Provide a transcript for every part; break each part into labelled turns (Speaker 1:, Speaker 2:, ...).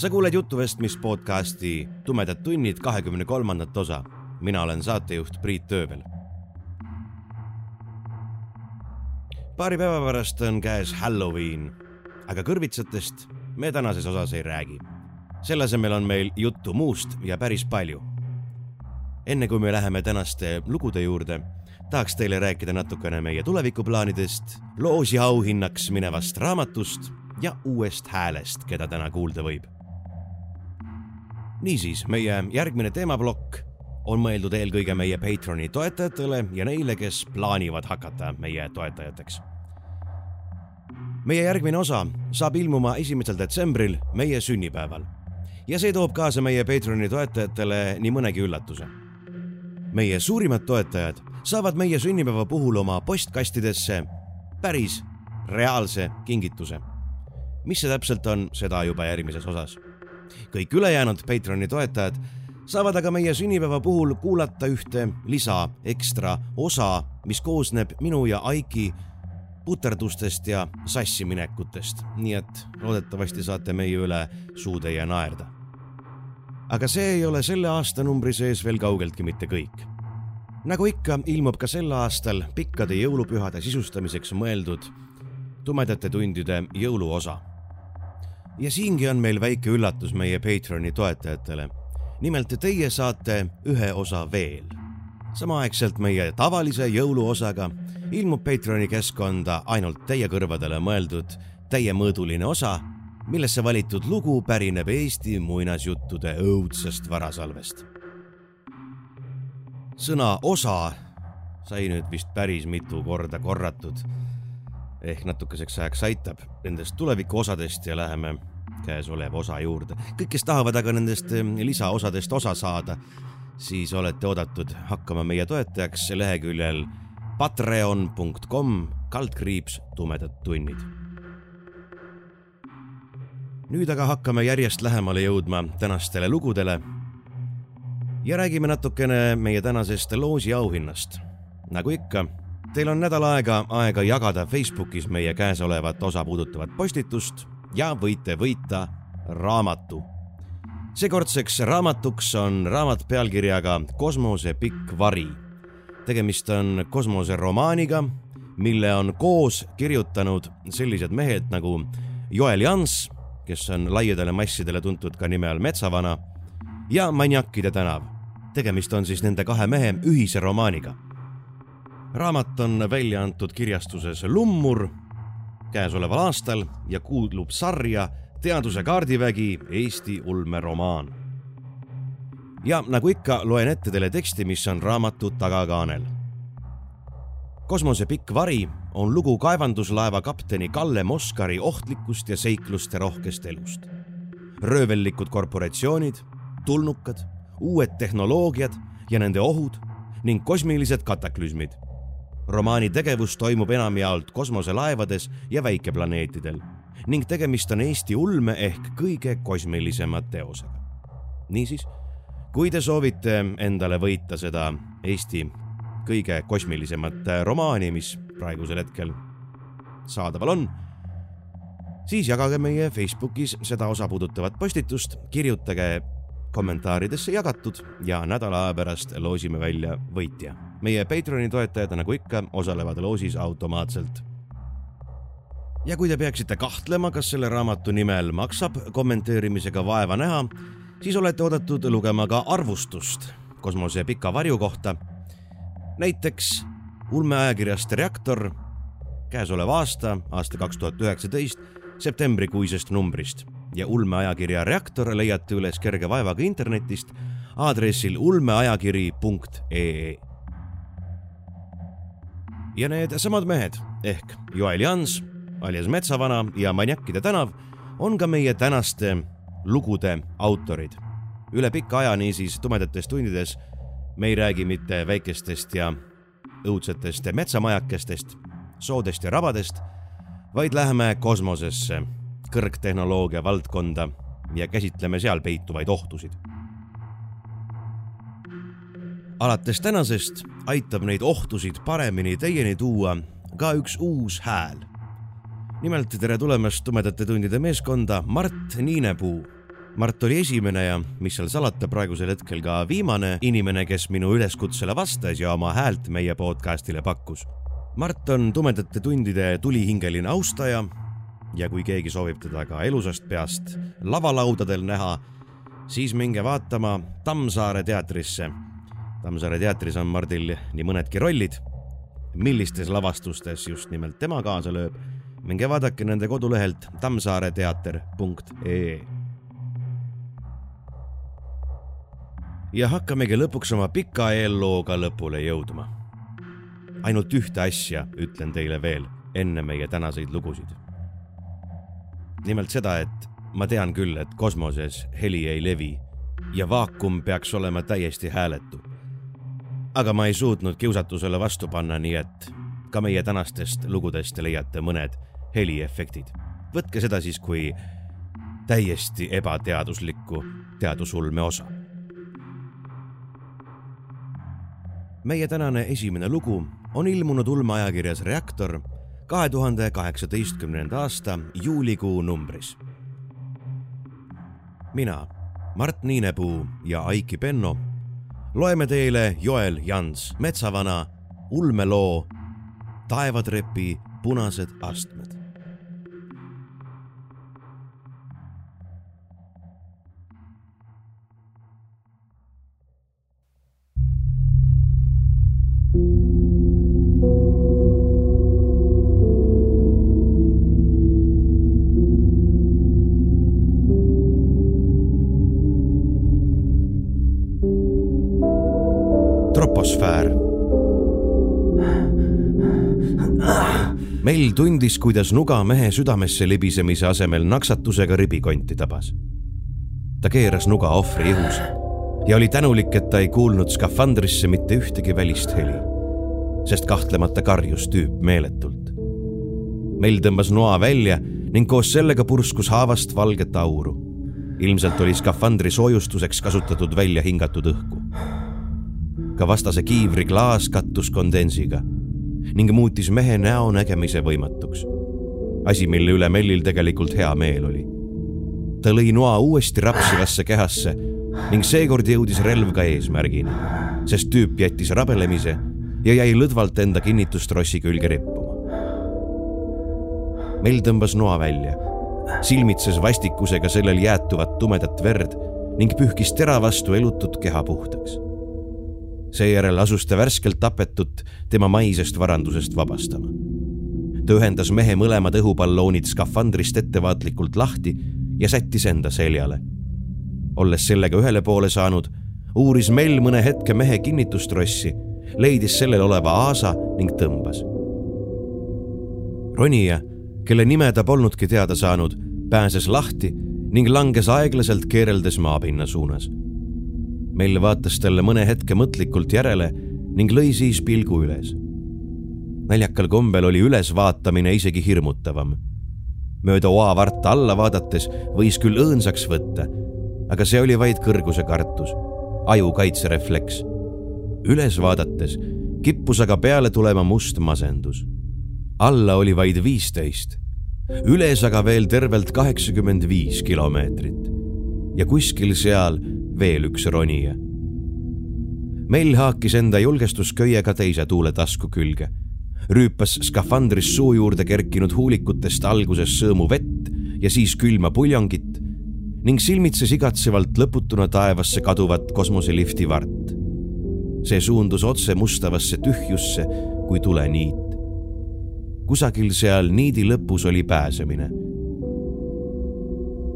Speaker 1: Sa kuuled Jutuvestmis podcasti Tumedad tunnid kahekümne kolmandat osa. mina olen saatejuht Priit Tööbel. paari päeva pärast on käes Halloween, aga kõrvitsatest me tänases osas ei räägi. selle asemel on meil juttu muust ja päris palju. enne kui me läheme tänaste lugude juurde, tahaks teile rääkida natukene meie tulevikuplaanidest, loosi auhinnaks minevast raamatust ja uuest häälest, keda täna kuulda võib. Niisiis, meie järgmine teemaplokk on mõeldud eelkõige meie Patreoni toetajatele ja neile, kes plaanivad hakata meie toetajateks. meie järgmine osa saab ilmuma esimesel detsembril, meie sünnipäeval ja see toob kaasa meie Patreoni toetajatele nii mõnegi üllatuse. meie suurimad toetajad saavad meie sünnipäeva puhul oma postkastidesse päris reaalse kingituse mis see täpselt on, seda juba järgmises osas. Kõik ülejäänud Patreoni toetajad saavad aga meie sünnipäeva puhul kuulata ühte lisa ekstra osa, mis koosneb minu ja Aiki puterdustest ja sassiminekutest, nii et loodetavasti saate meie üle suutäie naerda. aga see ei ole selle aastanumbri sees veel kaugeltki mitte kõik. nagu ikka, ilmub ka sel aastal pikkade jõulupühade sisustamiseks mõeldud tumedate tundide jõuluosa ja siingi on meil väike üllatus meie Patreoni toetajatele. nimelt teie saate ühe osa veel. samaaegselt meie tavalise jõuluosaga ilmub Patreoni keskkonda ainult teie kõrvadele mõeldud täiemõõduline osa, millesse valitud lugu pärineb Eesti muinasjuttude õudsest varasalvest. sõna osa sai nüüd vist päris mitu korda korratud ehk natukeseks ajaks aitab nendest tulevikuosadest ja läheme käesoleva osa juurde. kõik, kes tahavad aga nendest eh, lisaosadest osa saada, siis olete oodatud hakkama meie toetajaks leheküljel patreon.com kaldkriips tumedad tunnid. nüüd aga hakkame järjest lähemale jõudma tänastele lugudele ja räägime natukene meie tänasest loosi auhinnast. nagu ikka Teil on nädal aega aega jagada Facebookis meie käesolevat osa puudutavat postitust ja võite võita raamatu. seekordseks raamatuks on raamat pealkirjaga Kosmose pikk vari. tegemist on kosmoseromaaniga, mille on koos kirjutanud sellised mehed nagu Joel Jans, kes on laiadele massidele tuntud ka nime all Metsavana, ja Maniakide tänav. tegemist on siis nende kahe mehe ühise romaaniga raamat on välja antud kirjastuses Lummur käesoleval aastal ja kuulub sarja Teaduse kaardivägi Eesti ulmeromaan. ja nagu ikka, loen ette teile teksti, mis on raamatu tagakaanel. kosmose pikk vari on lugu kaevanduslaeva kapteni Kalle Moskari ohtlikust ja seikluste rohkest elust. röövellikud korporatsioonid, tulnukad, uued tehnoloogiad ja nende ohud ning kosmilised kataklüsmid romaani tegevus toimub enamjaolt kosmoselaevades ja väikeplaneetidel ning tegemist on Eesti ulme ehk kõige kosmilisema teosega. niisiis, kui te soovite endale võita seda Eesti kõige kosmilisemat romaani, mis praegusel hetkel saadaval on, siis jagage meie Facebookis seda osa puudutavat postitust, kirjutage kommentaaridesse jagatud ja nädala aja pärast loosime välja võitja. Meie Patreoni toetajad, nagu ikka, osalevad loosis automaatselt. ja kui te peaksite kahtlema, kas selle raamatu nimel maksab kommenteerimisega vaeva näha, siis olete oodatud lugema ka arvustust kosmose pika varju kohta. näiteks ulmeajakirjast Reaktor käesoleva aasta, aasta kaks tuhat üheksateist septembrikuisest numbrist ja ulmeajakirja Reaktor leiate üles kerge vaevaga internetist aadressil ulmeajakiri.ee. ja need samad mehed ehk Joel Jans alias Metsavana ja Maniakide tänav on ka meie tänaste lugude autorid. üle pika aja, niisiis tumedates tundides me ei räägi mitte väikestest ja õudsetest metsamajakestest, soodest ja rabadest, vaid läheme kosmosesse, kõrgtehnoloogia valdkonda ja käsitleme seal peituvaid ohtusid. Alates tänasest aitab neid ohtusid paremini teieni tuua ka üks uus hääl. nimelt tere tulemast tumedate tundide meeskonda Mart Niinepuu. Mart oli esimene ja mis seal salata, praegusel hetkel ka viimane inimene, kes minu üleskutsele vastas ja oma häält meie podcastile pakkus. Mart on tumedate tundide tulihingeline austaja ja kui keegi soovib teda ka elusast peast lavalaudadel näha, siis minge vaatama Tammsaare teatrisse. Tammsaare teatris on Mardil nii mõnedki rollid. millistes lavastustes just nimelt tema kaasa lööb, minge vaadake nende kodulehelt tammsaareteater.ee. ja hakkamegi lõpuks oma pika eellooga lõpule jõudma. ainult ühte asja ütlen teile veel enne meie tänaseid lugusid nimelt seda, et ma tean küll, et kosmoses heli ei levi ja vaakum peaks olema täiesti hääletu. Aga ma ei suutnud kiusatusele vastu panna, nii et ka meie tänastest lugudest leiate mõned heliefektid. võtke seda siis kui täiesti ebateaduslikku teadusulme osa. meie tänane esimene lugu on ilmunud ulmeajakirjas Reaktor kahe tuhande kaheksateistkümnenda aasta juulikuu numbris. mina, Mart Niinepuu ja Aiki Penno loeme teile Joel Jans metsavana ulmeloo Taevatrepi punased astmed. Troposfäär. meil tundis, kuidas nuga mehe südamesse libisemise asemel naksatusega ribikonti tabas. ta keeras nuga ohvri ihus ja oli tänulik, et ta ei kuulnud skafandrisse mitte ühtegi välist heli, sest kahtlemata karjus tüüp meeletult. meil tõmbas noa välja ning koos sellega purskus haavast valget auru. ilmselt oli skafandri soojustuseks kasutatud välja hingatud õhku ka vastase kiivri klaas kattus kondensiga ning muutis mehe näo nägemise võimatuks. asi, mille üle Mellil tegelikult hea meel oli. ta lõi noa uuesti rapsivasse kehasse ning seekord jõudis relv ka eesmärgini, sest tüüp jättis rabelemise ja jäi lõdvalt enda kinnitustrossi külge rippuma. Mell tõmbas noa välja, silmitses vastikusega sellel jäätuvat tumedat verd ning pühkis tera vastu elutut keha puhtaks seejärel asus ta värskelt tapetut tema maisest varandusest vabastama. ta ühendas mehe mõlemad õhuballoonid skafandrist ettevaatlikult lahti ja sättis enda seljale. olles sellega ühele poole saanud, uuris Mell mõne hetke mehe kinnitustrossi, leidis sellel oleva aasa ning tõmbas. ronija, kelle nime ta polnudki teada saanud, pääses lahti ning langes aeglaselt keereldes maapinna suunas Mell vaatas talle mõne hetke mõtlikult järele ning lõi siis pilgu üles. naljakal kombel oli ülesvaatamine isegi hirmutavam. mööda oavarta alla vaadates võis küll õõnsaks võtta, aga see oli vaid kõrguse kartus, aju kaitserefleks. üles vaadates kippus aga peale tulema must masendus. alla oli vaid viisteist, üles aga veel tervelt kaheksakümmend viis kilomeetrit ja kuskil seal veel üks ronija. Mell haakis enda julgestusköiega teise tuuletasku külge, rüüpas skafandris suu juurde kerkinud huulikutest alguses sõõmu vett ja siis külma puljongit ning silmitses igatsevalt lõputuna taevasse kaduvat kosmoselifti vart. see suundus otse mustavasse tühjusse kui tuleniit. kusagil seal niidi lõpus oli pääsemine.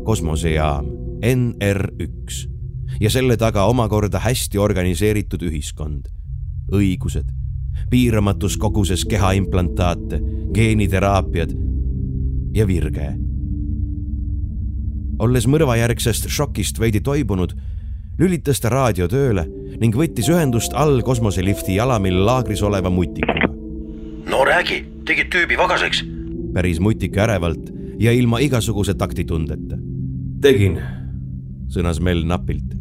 Speaker 1: kosmosejaam NR üks ja selle taga omakorda hästi organiseeritud ühiskond. õigused, piiramatus koguses kehaimplantaate, geeniteraapiad ja virge. olles mõrvajärgsest šokist veidi toibunud, lülitas ta raadio tööle ning võttis ühendust all kosmoselifti jalamil laagris oleva mutikuga.
Speaker 2: no räägi, tegid tüübi vagaseks?
Speaker 1: päris mutik ärevalt ja ilma igasuguse taktitundeta.
Speaker 3: tegin, sõnas Mel napilt.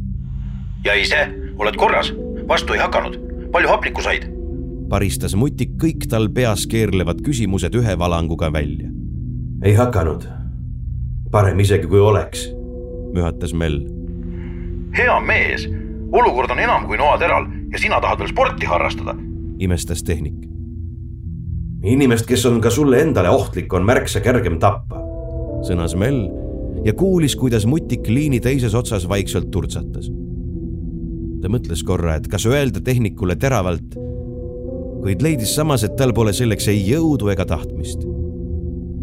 Speaker 2: Ja ise, oled korras, vastu ei hakanud, palju hapnikku said?
Speaker 1: paristas mutik kõik tal peas keerlevad küsimused ühe valanguga välja.
Speaker 3: ei hakanud. parem isegi kui oleks,
Speaker 1: mühatas Mel.
Speaker 2: hea mees, olukord on enam kui noateral ja sina tahad veel sporti harrastada.
Speaker 1: imestas tehnik.
Speaker 3: inimest, kes on ka sulle endale ohtlik, on märksa kergem tappa,
Speaker 1: sõnas Mel ja kuulis, kuidas mutik liini teises otsas vaikselt turtsatas. Ta mõtles korra, et kas öelda tehnikule teravalt kuid leidis samas, et tal pole selleks ei jõudu ega tahtmist.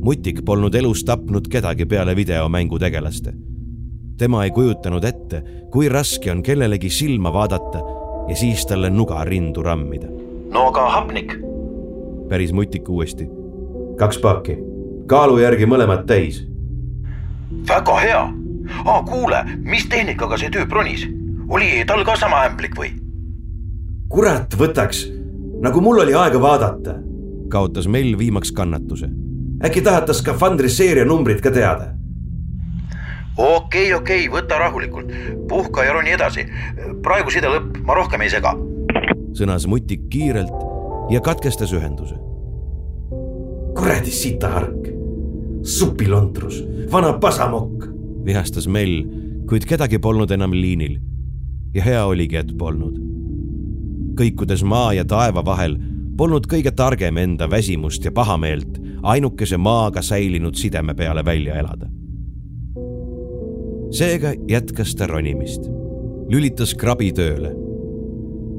Speaker 1: mutik polnud elus tapnud kedagi peale videomängu tegelaste. tema ei kujutanud ette, kui raske on kellelegi silma vaadata ja siis talle nuga rindu rammida.
Speaker 2: no aga hapnik?
Speaker 1: päris mutik uuesti.
Speaker 3: kaks pakki, kaalu järgi mõlemad täis.
Speaker 2: väga hea. aa, kuule, mis tehnikaga see tüüp ronis? Oli tal ka sama ämblik või?
Speaker 3: kurat, võtaks nagu mul oli aega vaadata.
Speaker 1: kaotas Mel viimaks kannatuse.
Speaker 3: äkki tahad ta skafandri seeria numbrit ka teada?
Speaker 2: okei okay,, okei okay,, võta rahulikult, puhka ja roni edasi. praegu side lõpp, ma rohkem ei sega.
Speaker 1: sõnas mutik kiirelt ja katkestas ühenduse.
Speaker 3: kuradi sitahark, supilontrus, vana pasamokk,
Speaker 1: vihastas Mel, kuid kedagi polnud enam liinil. Ja hea oligi, et polnud kõikudes maa ja taeva vahel, polnud kõige targem enda väsimust ja pahameelt ainukese maaga säilinud sideme peale välja elada. seega jätkas ta ronimist, lülitas krabi tööle.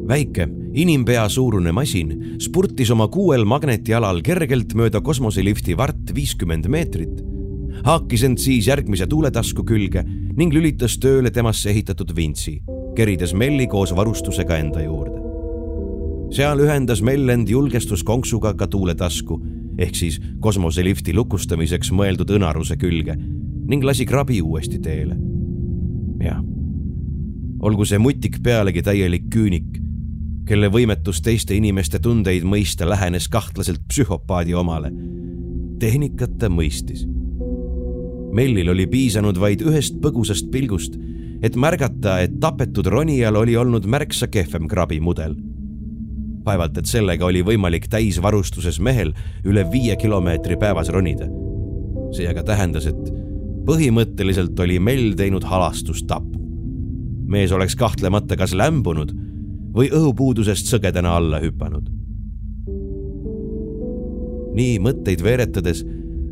Speaker 1: väike, inimpea suurune masin spurtis oma kuuel magnetialal kergelt mööda kosmoselifti vart viiskümmend meetrit, haakis end siis järgmise tuuletasku külge ning lülitas tööle temasse ehitatud vintsi, kerides Melli koos varustusega enda juurde seal ühendas Mellend julgestuskonksuga ka tuuletasku ehk siis kosmoselifti lukustamiseks mõeldud õnaruse külge ning lasi krabi uuesti teele. jah, olgu see mutik pealegi täielik küünik, kelle võimetus teiste inimeste tundeid mõista lähenes kahtlaselt psühhopaadi omale. tehnikat ta mõistis. Mellil oli piisanud vaid ühest põgusast pilgust, et märgata, et tapetud ronijal oli olnud märksa kehvem krabimudel vaevalt, et sellega oli võimalik täisvarustuses mehel üle viie kilomeetri päevas ronida. see aga tähendas, et põhimõtteliselt oli Mell teinud halastustapu. mees oleks kahtlemata kas lämbunud või õhupuudusest sõgedana alla hüpanud. nii mõtteid veeretades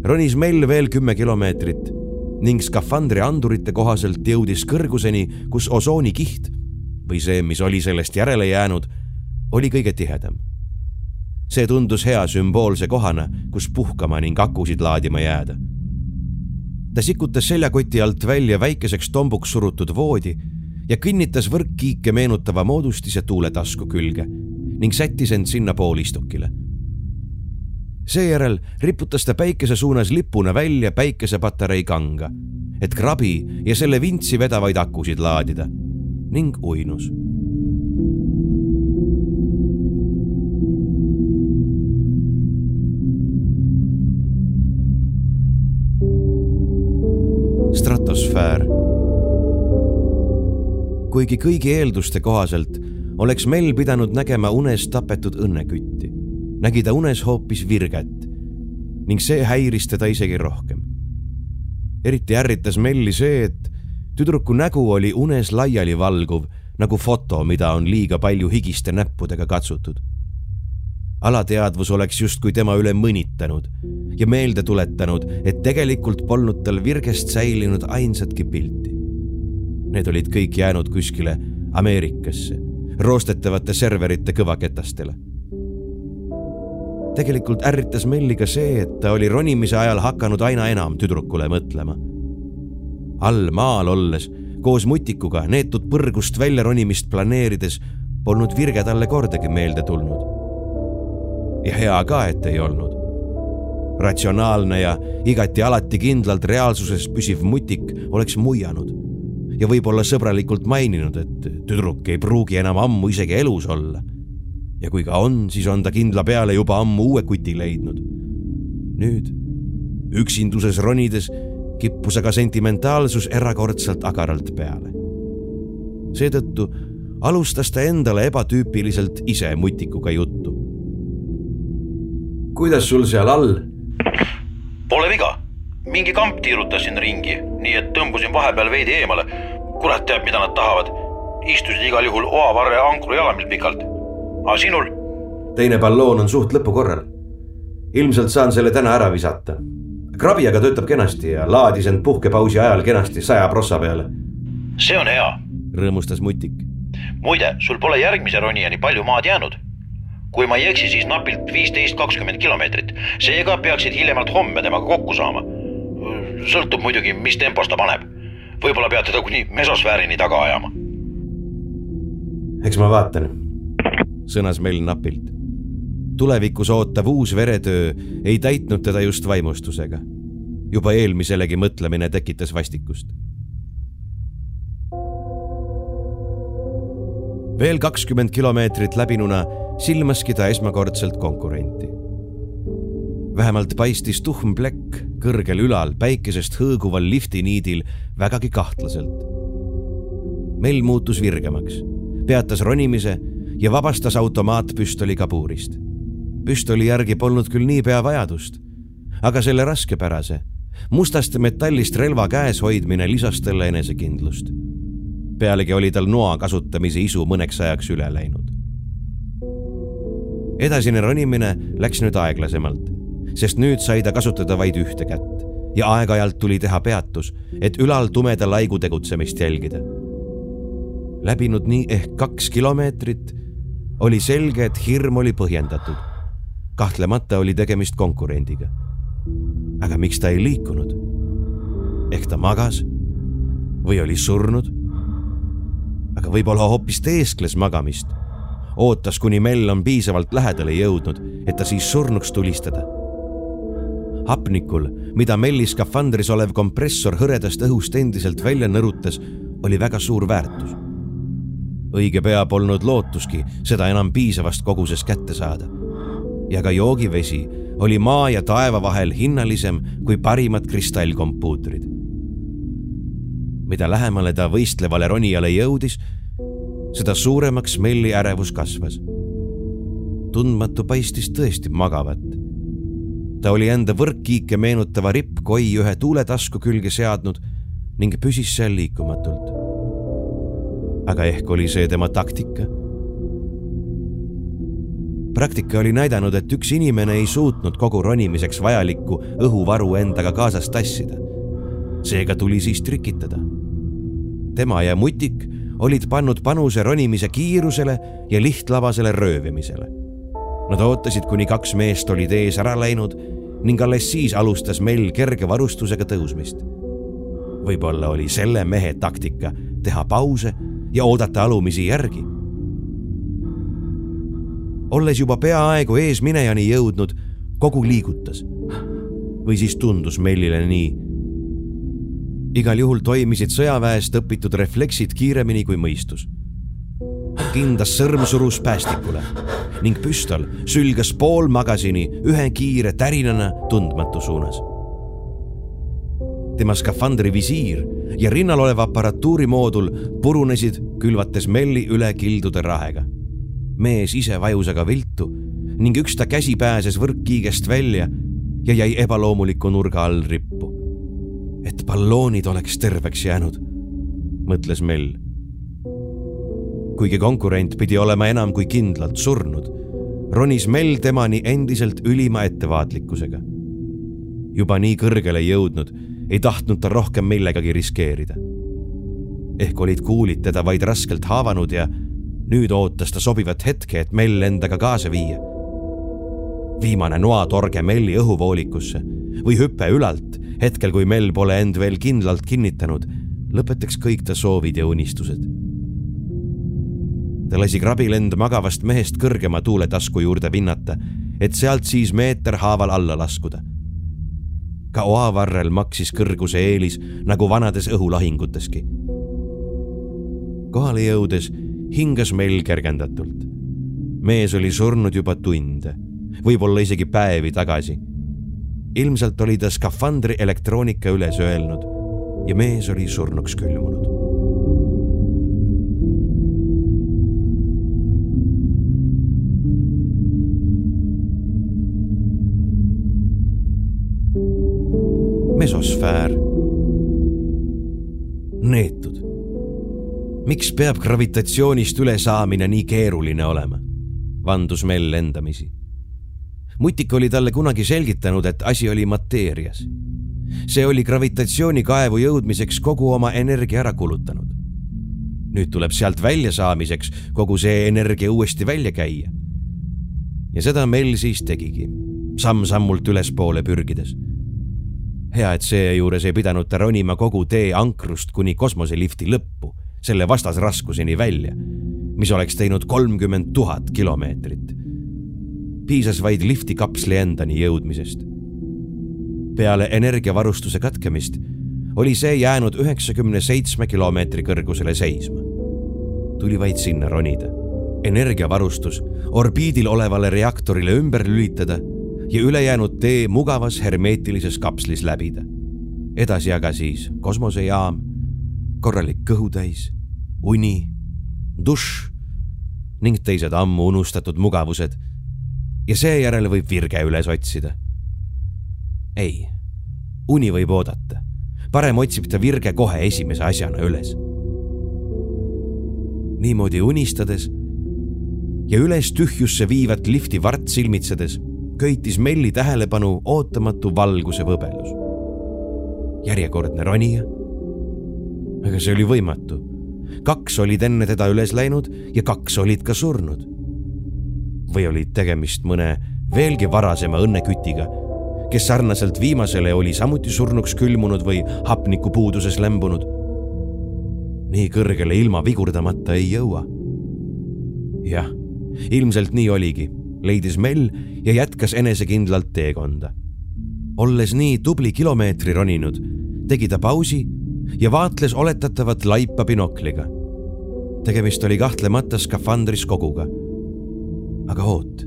Speaker 1: ronis Mell veel kümme kilomeetrit ning skafandri andurite kohaselt jõudis kõrguseni, kus osoonikiht või see, mis oli sellest järele jäänud oli kõige tihedam. see tundus hea sümboolse kohana, kus puhkama ning akusid laadima jääda. ta sikutas seljakoti alt välja väikeseks tombuks surutud voodi ja kinnitas võrkkiike meenutava moodustise tuuletasku külge ning sättis end sinna poolistukile. Seejärel riputas ta päikese suunas lipuna välja päikesepatarei kanga, et krabi ja selle vintsi vedavaid akusid laadida ning uinus stratosfäär. kuigi kõigi eelduste kohaselt oleks Mel pidanud nägema unes tapetud õnnekütti, nägi ta unes hoopis virget ning see häiris teda isegi rohkem. eriti ärritas Melli see, et tüdruku nägu oli unes laialivalguv nagu foto, mida on liiga palju higiste näppudega katsutud alateadvus oleks justkui tema üle mõnitanud ja meelde tuletanud, et tegelikult polnud tal virgest säilinud ainsatki pilti. Need olid kõik jäänud kuskile Ameerikasse, roostetavate serverite kõvaketastele. Tegelikult ärritas Melli ka see, et ta oli ronimise ajal hakanud aina enam tüdrukule mõtlema. all maal olles koos mutikuga neetud põrgust välja ronimist planeerides polnud virge talle kordagi meelde tulnud ja hea ka, et ei olnud. ratsionaalne ja igati alati kindlalt reaalsuses püsiv mutik oleks muianud ja võib-olla sõbralikult maininud, et tüdruk ei pruugi enam ammu isegi elus olla. Ja kui ka on, siis on ta kindla peale juba ammu uue kuti leidnud. nüüd, üksinduses ronides, kippus aga sentimentaalsus erakordselt agaralt peale. seetõttu alustas ta endale ebatüüpiliselt ise mutikuga juttu.
Speaker 3: kuidas sul seal all?
Speaker 2: Pole viga, mingi kamp tiirutas siin ringi, nii et tõmbusin vahepeal veidi eemale. kurat teab, mida nad tahavad. istusid igal juhul oavarre ankru jalamil pikalt. Aga sinul?
Speaker 3: teine balloon on suht lõpukorral. ilmselt saan selle täna ära visata. krabi aga töötab kenasti ja laadis end puhkepausi ajal kenasti saja prossa peale.
Speaker 2: see on hea,
Speaker 1: rõõmustas mutik.
Speaker 2: muide, sul pole järgmise ronijani palju maad jäänud kui ma ei eksi, siis napilt viisteist, kakskümmend kilomeetrit. seega peaksid hiljemalt homme temaga kokku saama. sõltub muidugi, mis tempos ta paneb. võib-olla pead teda kuni mesosfäärini taga ajama.
Speaker 3: eks ma vaatan.
Speaker 1: Sõnas Mel napilt. tulevikus ootav uus veretöö ei täitnud teda just vaimustusega. juba eelmiselegi mõtlemine tekitas vastikust veel kakskümmend kilomeetrit läbinuna silmaski ta esmakordselt konkurenti. vähemalt paistis tuhm plekk kõrgel ülal päikesest hõõguval liftiniidil vägagi kahtlaselt. Mell muutus virgemaks, peatas ronimise ja vabastas automaatpüstoli kabuurist. püstoli järgi polnud küll niipea vajadust, aga selle raskepärase, mustast metallist relva käes hoidmine lisas talle enesekindlust pealegi oli tal noa kasutamise isu mõneks ajaks üle läinud. edasine ronimine läks nüüd aeglasemalt, sest nüüd sai ta kasutada vaid ühte kätt ja aeg-ajalt tuli teha peatus, et ülal tumeda laigu tegutsemist jälgida. läbinud nii ehk kaks kilomeetrit, oli selge, et hirm oli põhjendatud. kahtlemata oli tegemist konkurendiga. aga miks ta ei liikunud? ehk ta magas või oli surnud aga võib-olla hoopis teeskles magamist. ootas, kuni Mell on piisavalt lähedale jõudnud, et ta siis surnuks tulistada. hapnikul, mida Melli skafandris olev kompressor hõredast õhust endiselt välja nõrutas, oli väga suur väärtus. Õige pea polnud lootuski seda enam piisavast koguses kätte saada. ja ka joogivesi oli maa ja taeva vahel hinnalisem kui parimad kristallkompuutrid mida lähemale ta võistlevale ronijale jõudis, seda suuremaks Melli ärevus kasvas. tundmatu paistis tõesti magavat. ta oli enda võrkkiike meenutava rippkoi ühe tuuletasku külge seadnud ning püsis seal liikumatult. Aga ehk oli see tema taktika? praktika oli näidanud, et üks inimene ei suutnud kogu ronimiseks vajalikku õhuvaru endaga kaasas tassida. seega tuli siis trikitada tema ja Mutik olid pannud panuse ronimise kiirusele ja lihtlabasele röövimisele. Nad ootasid, kuni kaks meest olid ees ära läinud ning alles siis alustas Mell kerge varustusega tõusmist. võib-olla oli selle mehe taktika teha pause ja oodata alumisi järgi. olles juba peaaegu eesminejani jõudnud, kogu liigutas. või siis tundus Mellile nii igal juhul toimisid sõjaväest õpitud refleksid kiiremini kui mõistus. kindas sõrm surus päästikule ning püstol sülgas pool magasini ühe kiire tärinana tundmatu suunas. Tema skafandri visiir ja rinnal olev aparatuurimoodul purunesid, külvates Melli üle kildude rahega. mees ise vajus aga viltu ning üks ta käsi pääses võrkkiigest välja ja jäi ebaloomuliku nurga all rippu et balloonid oleks terveks jäänud, mõtles Mell. kuigi konkurent pidi olema enam kui kindlalt surnud, ronis Mell temani endiselt ülima ettevaatlikkusega. juba nii kõrgele jõudnud, ei tahtnud ta rohkem millegagi riskeerida. ehk olid kuulid teda vaid raskelt haavanud ja nüüd ootas ta sobivat hetke, et Mell endaga kaasa viia. viimane noatorge Melli õhuvoolikusse või hüpe ülalt hetkel, kui Mel pole end veel kindlalt kinnitanud, lõpetaks kõik ta soovid ja unistused. ta lasi krabilend magavast mehest kõrgema tuuletasku juurde pinnata, et sealt siis meeter haaval alla laskuda. Ka oavarrel maksis kõrguse eelis nagu vanades õhulahinguteski. kohale jõudes hingas Mell kergendatult. mees oli surnud juba tunde, võib-olla isegi päevi tagasi. ilmselt oli ta skafandri elektroonika üles öelnud ja mees oli surnuks külmunud. Mesosfäär. neetud. miks peab gravitatsioonist ülesaamine nii keeruline olema? vandus Mell endamisi. mutik oli talle kunagi selgitanud, et asi oli mateerias. see oli gravitatsioonikaevu jõudmiseks kogu oma energia ära kulutanud. nüüd tuleb sealt väljasaamiseks kogu see energia uuesti välja käia. ja seda Mell siis tegigi, samm-sammult ülespoole pürgides hea, et seejuures ei pidanud ta ronima kogu tee ankrust kuni kosmoselifti lõppu, selle vastasraskuseni välja, mis oleks teinud kolmkümmend tuhat kilomeetrit. piisas vaid liftikapsli endani jõudmisest. peale energiavarustuse katkemist oli see jäänud üheksakümne seitsme kilomeetri kõrgusele seisma. tuli vaid sinna ronida, energiavarustus orbiidil olevale reaktorile ümber lülitada ja ülejäänud tee mugavas hermeetilises kapslis läbida. edasi aga siis kosmosejaam, korralik kõhutäis, uni, dušš ning teised ammu unustatud mugavused. ja seejärel võib virge üles otsida. ei, uni võib oodata. parem otsib ta virge kohe esimese asjana üles. niimoodi unistades ja üles tühjusse viivat lifti vart silmitsedes köitis Melli tähelepanu ootamatu valguse võbelus. järjekordne ronija. aga see oli võimatu. kaks olid enne teda üles läinud ja kaks olid ka surnud. või olid tegemist mõne veelgi varasema õnnekütiga, kes sarnaselt viimasele oli samuti surnuks külmunud või hapnikupuuduses lämbunud. nii kõrgele ilma vigurdamata ei jõua. jah, ilmselt nii oligi leidis Mell ja jätkas enesekindlalt teekonda. olles nii tubli kilomeetri roninud, tegi ta pausi ja vaatles oletatavat laipa binokliga. tegemist oli kahtlemata skafandris koguga. aga oot,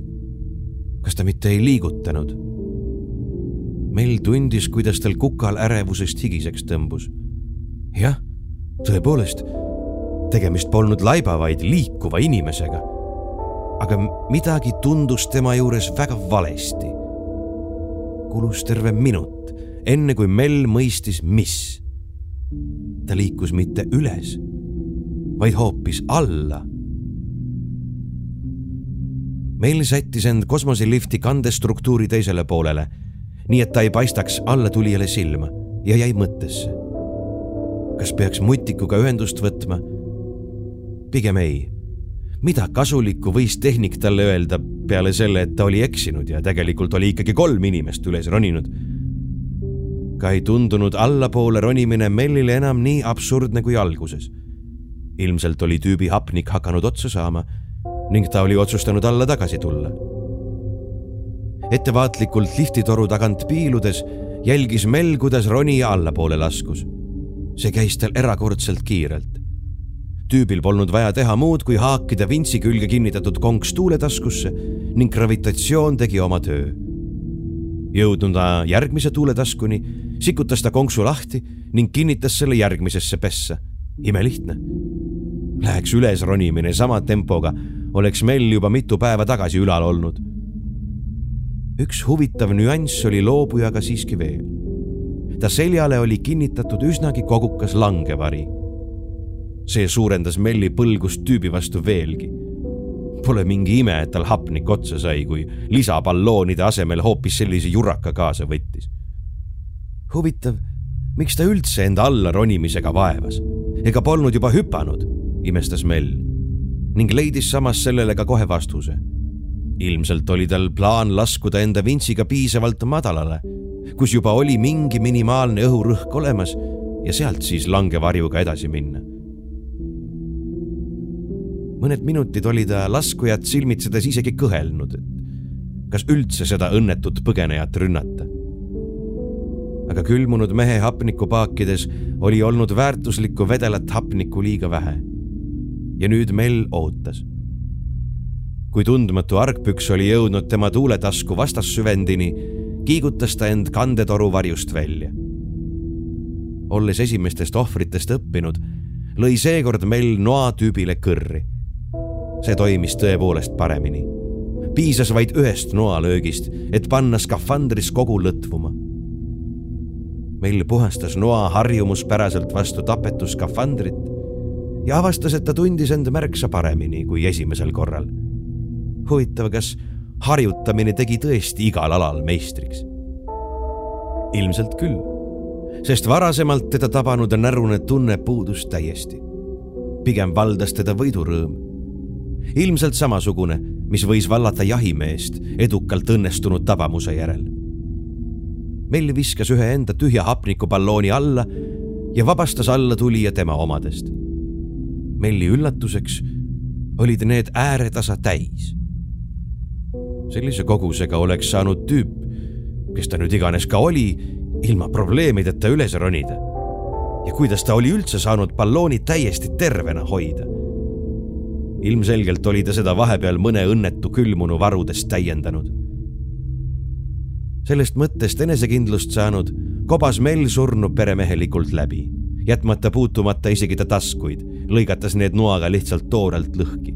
Speaker 1: kas ta mitte ei liigutanud? Mell tundis, kuidas tal kukal ärevusest higiseks tõmbus. jah, tõepoolest, tegemist polnud laiba, vaid liikuva inimesega aga midagi tundus tema juures väga valesti. kulus terve minut, enne kui Mell mõistis, mis. ta liikus mitte üles, vaid hoopis alla. Mell sättis end kosmoselifti kandestruktuuri teisele poolele, nii et ta ei paistaks allatulijale silma ja jäi mõttesse. kas peaks mutikuga ühendust võtma? pigem ei mida kasulikku võis tehnik talle öelda peale selle, et ta oli eksinud ja tegelikult oli ikkagi kolm inimest üles roninud. ka ei tundunud allapoole ronimine Mellile enam nii absurdne kui alguses. ilmselt oli tüübi hapnik hakanud otsa saama ning ta oli otsustanud alla tagasi tulla. ettevaatlikult liftitoru tagant piiludes jälgis Mell, kuidas ronija allapoole laskus. see käis tal erakordselt kiirelt tüübil polnud vaja teha muud, kui haakida vintsi külge kinnitatud konks tuuletaskusse ning gravitatsioon tegi oma töö. jõudnud järgmise tuuletaskuni, sikutas ta konksu lahti ning kinnitas selle järgmisesse pessa. imelihtne. Läheks üles ronimine sama tempoga, oleks Mell juba mitu päeva tagasi ülal olnud. üks huvitav nüanss oli loobujaga siiski veel. ta seljale oli kinnitatud üsnagi kogukas langevari see suurendas Melli põlgust tüübi vastu veelgi. Pole mingi ime, et tal hapnik otsa sai, kui lisaballoonide asemel hoopis sellise juraka kaasa võttis. huvitav, miks ta üldse enda alla ronimisega vaevas? ega polnud juba hüpanud, imestas Mell ning leidis samas sellele ka kohe vastuse. ilmselt oli tal plaan laskuda enda vintsiga piisavalt madalale, kus juba oli mingi minimaalne õhurõhk olemas ja sealt siis langevarjuga edasi minna mõned minutid oli ta laskujat silmitsedes isegi kõhelnud, et kas üldse seda õnnetut põgenejat rünnata. aga külmunud mehe hapnikupaakides oli olnud väärtuslikku vedelat hapnikku liiga vähe. ja nüüd Mell ootas. kui tundmatu argpüks oli jõudnud tema tuuletasku vastassüvendini, kiigutas ta end kandetoru varjust välja. olles esimestest ohvritest õppinud, lõi seekord Mell noatüübile kõrri. See toimis tõepoolest paremini piisas vaid ühest noalöögist, et panna skafandris kogu lõtvuma. meil puhastas noa harjumuspäraselt vastu tapetu skafandrit ja avastas, et ta tundis end märksa paremini kui esimesel korral. huvitav, kas harjutamine tegi tõesti igal alal meistriks? ilmselt küll, sest varasemalt teda tabanud närune tunne puudus täiesti. pigem valdas teda võidurõõm. Ilmselt samasugune mis võis vallata jahimeest edukalt õnnestunud tabamuse järel. Mell viskas ühe enda tühja hapnikuballooni alla ja vabastas allatulija tema omadest. Melli üllatuseks olid need ääretasa täis. sellise kogusega oleks saanud tüüp, kes ta nüüd iganes ka oli, ilma probleemideta üles ronida. ja kuidas ta oli üldse saanud ballooni täiesti tervena hoida ilmselgelt oli ta seda vahepeal mõne õnnetu külmunu varudest täiendanud. sellest mõttest enesekindlust saanud, kobas Mell surnu peremehelikult läbi, jätmata puutumata isegi ta taskuid, lõigates need noaga lihtsalt toorelt lõhki.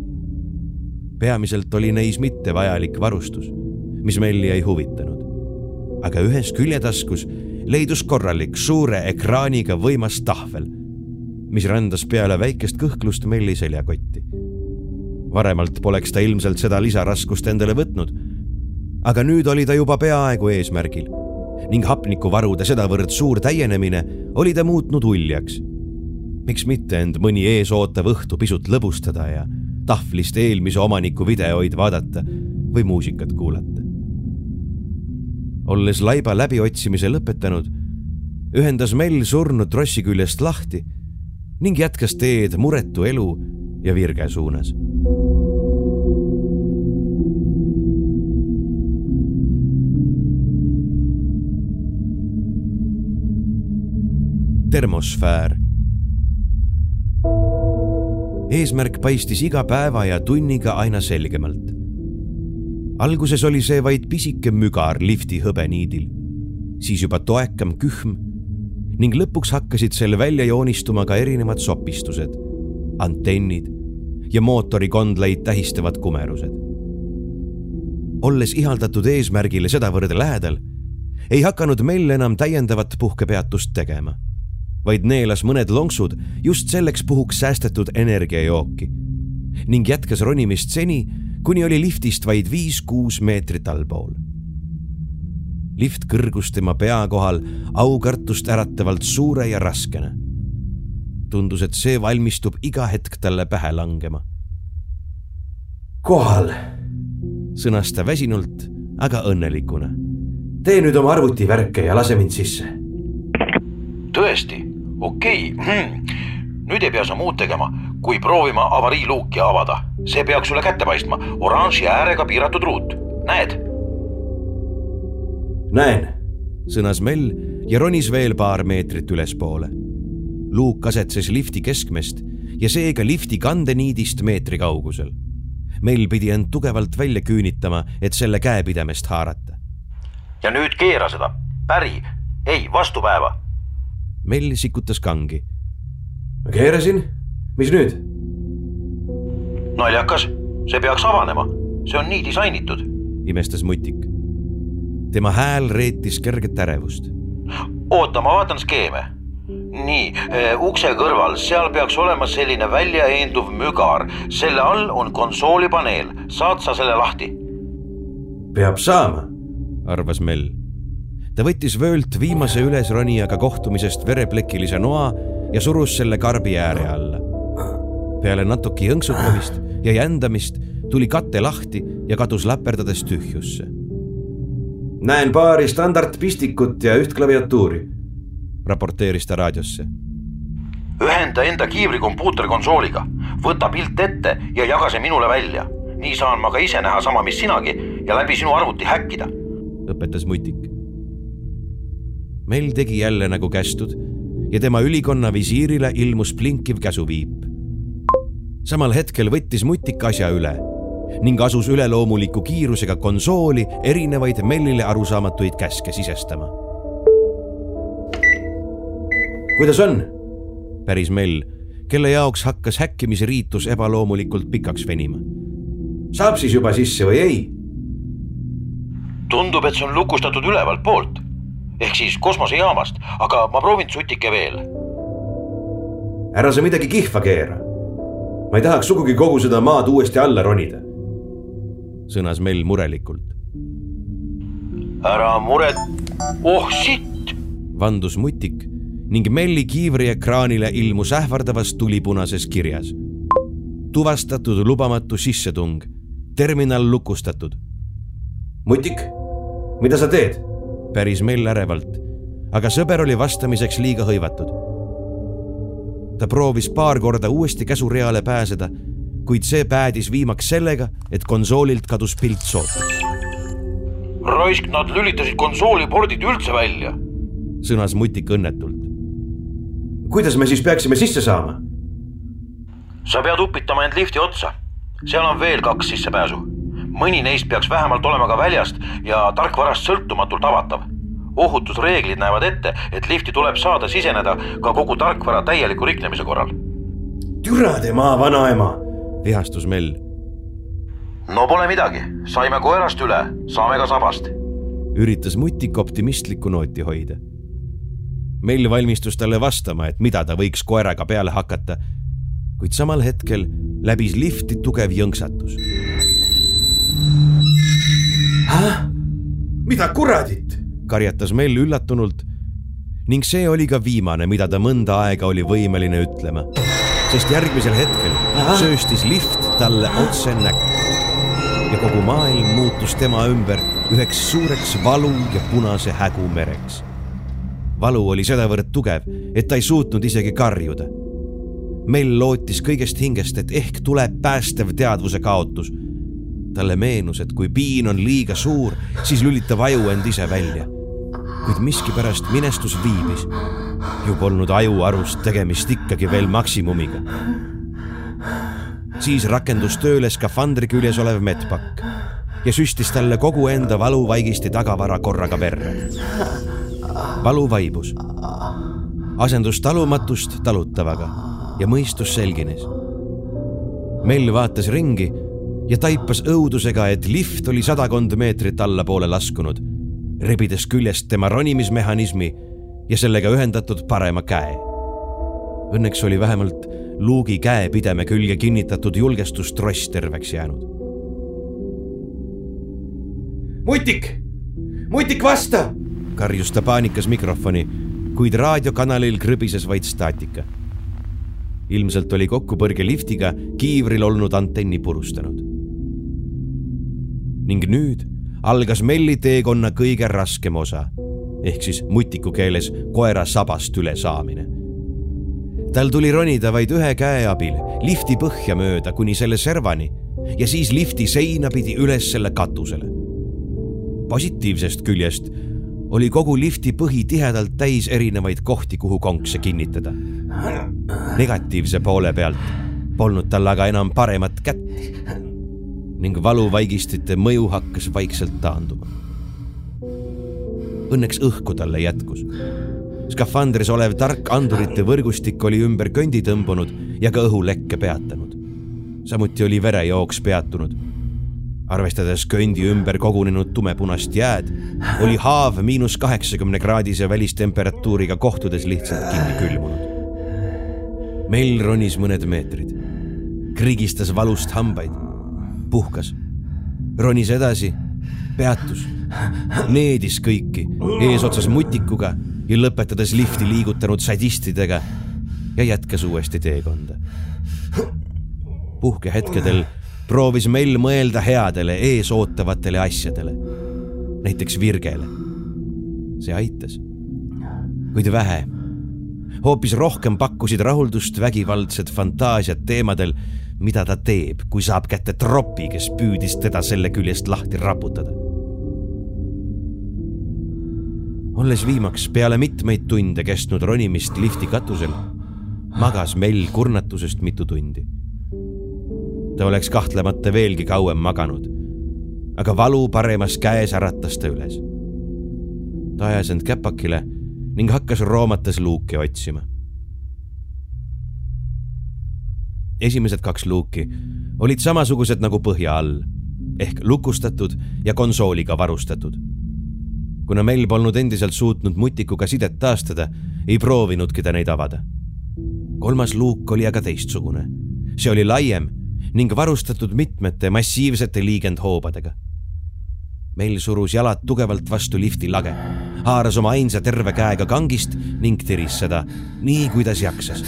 Speaker 1: peamiselt oli neis mittevajalik varustus, mis Melli ei huvitanud. aga ühes küljetaskus leidus korralik suure ekraaniga võimas tahvel, mis rändas peale väikest kõhklust Melli seljakotti varemalt poleks ta ilmselt seda lisaraskust endale võtnud. aga nüüd oli ta juba peaaegu eesmärgil ning hapnikuvarude sedavõrd suur täienemine oli ta muutnud uljaks. miks mitte end mõni eesootav õhtu pisut lõbustada ja tahvlist eelmise omaniku videoid vaadata või muusikat kuulata. olles laiba läbiotsimise lõpetanud, ühendas Mell surnud trossi küljest lahti ning jätkas teed muretu elu ja virge suunas termosfäär. eesmärk paistis iga päeva ja tunniga aina selgemalt. alguses oli see vaid pisike mügar lifti hõbeniidil, siis juba toekam kühm ning lõpuks hakkasid seal välja joonistuma ka erinevad sopistused, antennid ja mootorikondlaid tähistavad kumerused. olles ihaldatud eesmärgile sedavõrd lähedal, ei hakanud Mell enam täiendavat puhkepeatust tegema vaid neelas mõned lonksud just selleks puhuks säästetud energiajooki ning jätkas ronimist seni, kuni oli liftist vaid viis-kuus meetrit allpool. lift kõrgus tema pea kohal aukartust äratavalt suure ja raskena. tundus, et see valmistub iga hetk talle pähe langema.
Speaker 3: kohal,
Speaker 1: sõnas ta väsinult, aga õnnelikuna.
Speaker 3: tee nüüd oma arvutivärke ja lase mind sisse.
Speaker 2: tõesti okei okay. hmm., nüüd ei pea sa muud tegema, kui proovima avariiluuki avada. see peaks sulle kätte paistma, oranži äärega piiratud ruut, näed?
Speaker 3: näen,
Speaker 1: sõnas Mell ja ronis veel paar meetrit ülespoole. luuk asetses lifti keskmest ja seega lifti kandeniidist meetri kaugusel. Mell pidi end tugevalt välja küünitama, et selle käepidemest haarata.
Speaker 2: ja nüüd keera seda, päri, ei vastupäeva
Speaker 1: Mell sikutas kangi.
Speaker 3: keerasin, mis nüüd?
Speaker 2: naljakas, see peaks avanema, see on nii disainitud.
Speaker 1: imestas mutik. tema hääl reetis kerget ärevust.
Speaker 2: oota, ma vaatan skeeme. nii, eh, ukse kõrval, seal peaks olema selline väljaeenduv mügar, selle all on konsoolipaneel, saad sa selle lahti?
Speaker 3: peab saama,
Speaker 1: arvas Mell ta võttis vöölt viimase ülesronijaga kohtumisest vereplekilise noa ja surus selle karbi ääre alla. peale natuke jõnksutamist ja jändamist tuli kate lahti ja kadus läperdades tühjusse.
Speaker 3: näen paari standardpistikut ja üht klaviatuuri,
Speaker 1: raporteeris ta raadiosse.
Speaker 2: ühenda enda kiivri kompuuterkonsooliga, võta pilt ette ja jaga see minule välja. nii saan ma ka ise näha sama, mis sinagi ja läbi sinu arvuti häkkida.
Speaker 1: õpetas mutik Mell tegi jälle nagu kästud ja tema ülikonna visiirile ilmus blinkiv käsuviip. samal hetkel võttis mutik asja üle ning asus üleloomuliku kiirusega konsooli erinevaid Mellile arusaamatuid käske sisestama.
Speaker 3: kuidas on?
Speaker 1: päris Mell, kelle jaoks hakkas häkkimise riitus ebaloomulikult pikaks venima.
Speaker 3: saab siis juba sisse või ei?
Speaker 2: tundub, et see on lukustatud ülevalt poolt ehk siis kosmosejaamast, aga ma proovin sutike veel.
Speaker 3: ära sa midagi kihva keera. ma ei tahaks sugugi kogu seda maad uuesti alla ronida.
Speaker 1: sõnas Mell murelikult.
Speaker 2: ära muret, oh sitt.
Speaker 1: vandus mutik ning Melli kiivri ekraanile ilmus ähvardavas tulipunases kirjas. tuvastatud lubamatu sissetung, terminal lukustatud.
Speaker 3: mutik, mida sa teed?
Speaker 1: Päris Mell ärevalt, aga sõber oli vastamiseks liiga hõivatud. ta proovis paar korda uuesti käsureale pääseda, kuid see päädis viimaks sellega, et konsoolilt kadus pilt sootuks.
Speaker 2: raisk, nad lülitasid konsooli pordid üldse välja,
Speaker 1: sõnas mutik õnnetult.
Speaker 3: kuidas me siis peaksime sisse saama?
Speaker 2: sa pead upitama end lifti otsa, seal on veel kaks sissepääsu mõni neist peaks vähemalt olema ka väljast ja tarkvarast sõltumatult avatav. ohutusreeglid näevad ette, et lifti tuleb saada siseneda ka kogu tarkvara täieliku riknemise korral.
Speaker 3: türa tema vanaema,
Speaker 1: vihastus Mell.
Speaker 2: no pole midagi, saime koerast üle, saame ka sabast.
Speaker 1: üritas mutik optimistlikku nooti hoida. Mell valmistus talle vastama, et mida ta võiks koeraga peale hakata, kuid samal hetkel läbis lifti tugev jõnksatus
Speaker 3: mida kuradit?
Speaker 1: karjatas Mell üllatunult ning see oli ka viimane, mida ta mõnda aega oli võimeline ütlema, sest järgmisel hetkel Aha. sööstis lift talle otse näkku ja kogu maailm muutus tema ümber üheks suureks valu ja punase hägu mereks. valu oli sedavõrd tugev, et ta ei suutnud isegi karjuda. Mell lootis kõigest hingest, et ehk tuleb päästev teadvuse kaotus talle meenus, et kui piin on liiga suur, siis lülitab aju end ise välja. kuid miskipärast minestus viibis. ju polnud aju arust tegemist ikkagi veel maksimumiga. siis rakendus tööle skafandri küljes olev medpakk ja süstis talle kogu enda valuvaigisti tagavara korraga verre. valu vaibus, asendus talumatust talutavaga ja mõistus selgines. Mell vaatas ringi ja taipas õudusega, et lift oli sadakond meetrit allapoole laskunud, rebides küljest tema ronimismehhanismi ja sellega ühendatud parema käe. Õnneks oli vähemalt luugi käepideme külge kinnitatud julgestustross terveks jäänud.
Speaker 3: mutik, mutik, vasta!
Speaker 1: karjus ta paanikas mikrofoni, kuid raadiokanalil krõbises vaid staatika. ilmselt oli kokkupõrge liftiga kiivril olnud antenni purustanud ning nüüd algas Melli teekonna kõige raskem osa ehk siis mutiku keeles koera sabast üle saamine. tal tuli ronida vaid ühe käe abil lifti põhja mööda kuni selle servani ja siis lifti seina pidi üles selle katusele. positiivsest küljest oli kogu lifti põhi tihedalt täis erinevaid kohti, kuhu konkse kinnitada. negatiivse poole pealt polnud tal aga enam paremat kätt ning valuvaigistite mõju hakkas vaikselt taanduma. Õnneks õhku talle jätkus. skafandris olev tark andurite võrgustik oli ümber köndi tõmbunud ja ka õhulekke peatanud. samuti oli verejooks peatunud. arvestades köndi ümber kogunenud tumepunast jääd, oli haav miinus kaheksakümne kraadise välistemperatuuriga kohtudes lihtsalt kinni külmunud. Mell ronis mõned meetrid, krigistas valust hambaid puhkas, ronis edasi, peatus, needis kõiki eesotsas mutikuga ja lõpetades lifti liigutanud sadistidega ja jätkas uuesti teekonda. puhkehetkedel proovis Mell mõelda headele eesootavatele asjadele, näiteks Virgele. see aitas, kuid vähe hoopis rohkem pakkusid rahuldust vägivaldsed fantaasiad teemadel, mida ta teeb, kui saab kätte tropi, kes püüdis teda selle küljest lahti raputada. olles viimaks peale mitmeid tunde kestnud ronimist lifti katusel, magas Mell kurnatusest mitu tundi. ta oleks kahtlemata veelgi kauem maganud, aga valu paremas käes äratas ta üles. ta ajas end käpakile ning hakkas roomates luuki otsima. Esimesed kaks luuki olid samasugused nagu põhja all ehk lukustatud ja konsooliga varustatud. kuna Mel polnud endiselt suutnud mutikuga sidet taastada, ei proovinudki ta neid avada. kolmas luuk oli aga teistsugune. see oli laiem ning varustatud mitmete massiivsete liigendhoobadega. Mel surus jalad tugevalt vastu lifti lage, haaras oma ainsa terve käega kangist ning tiris seda nii, kuidas jaksas.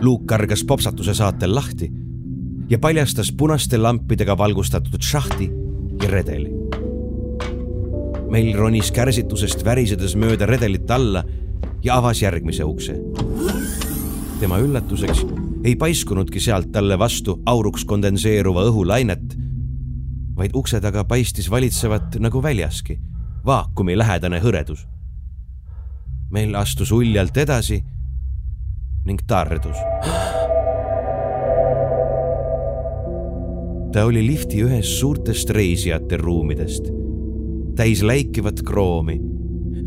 Speaker 1: Luuk kargas popsatuse saatel lahti ja paljastas punaste lampidega valgustatud šahti ja redeli. meil ronis kärsitusest värisedes mööda redelit alla ja avas järgmise ukse. tema üllatuseks ei paiskunudki sealt talle vastu auruks kondenseeruva õhulainet, vaid ukse taga paistis valitsevat nagu väljaski vaakumi lähedane hõredus. meil astus uljalt edasi ning tardus ta oli lifti ühes suurtest reisijate ruumidest, täis läikivat kroomi,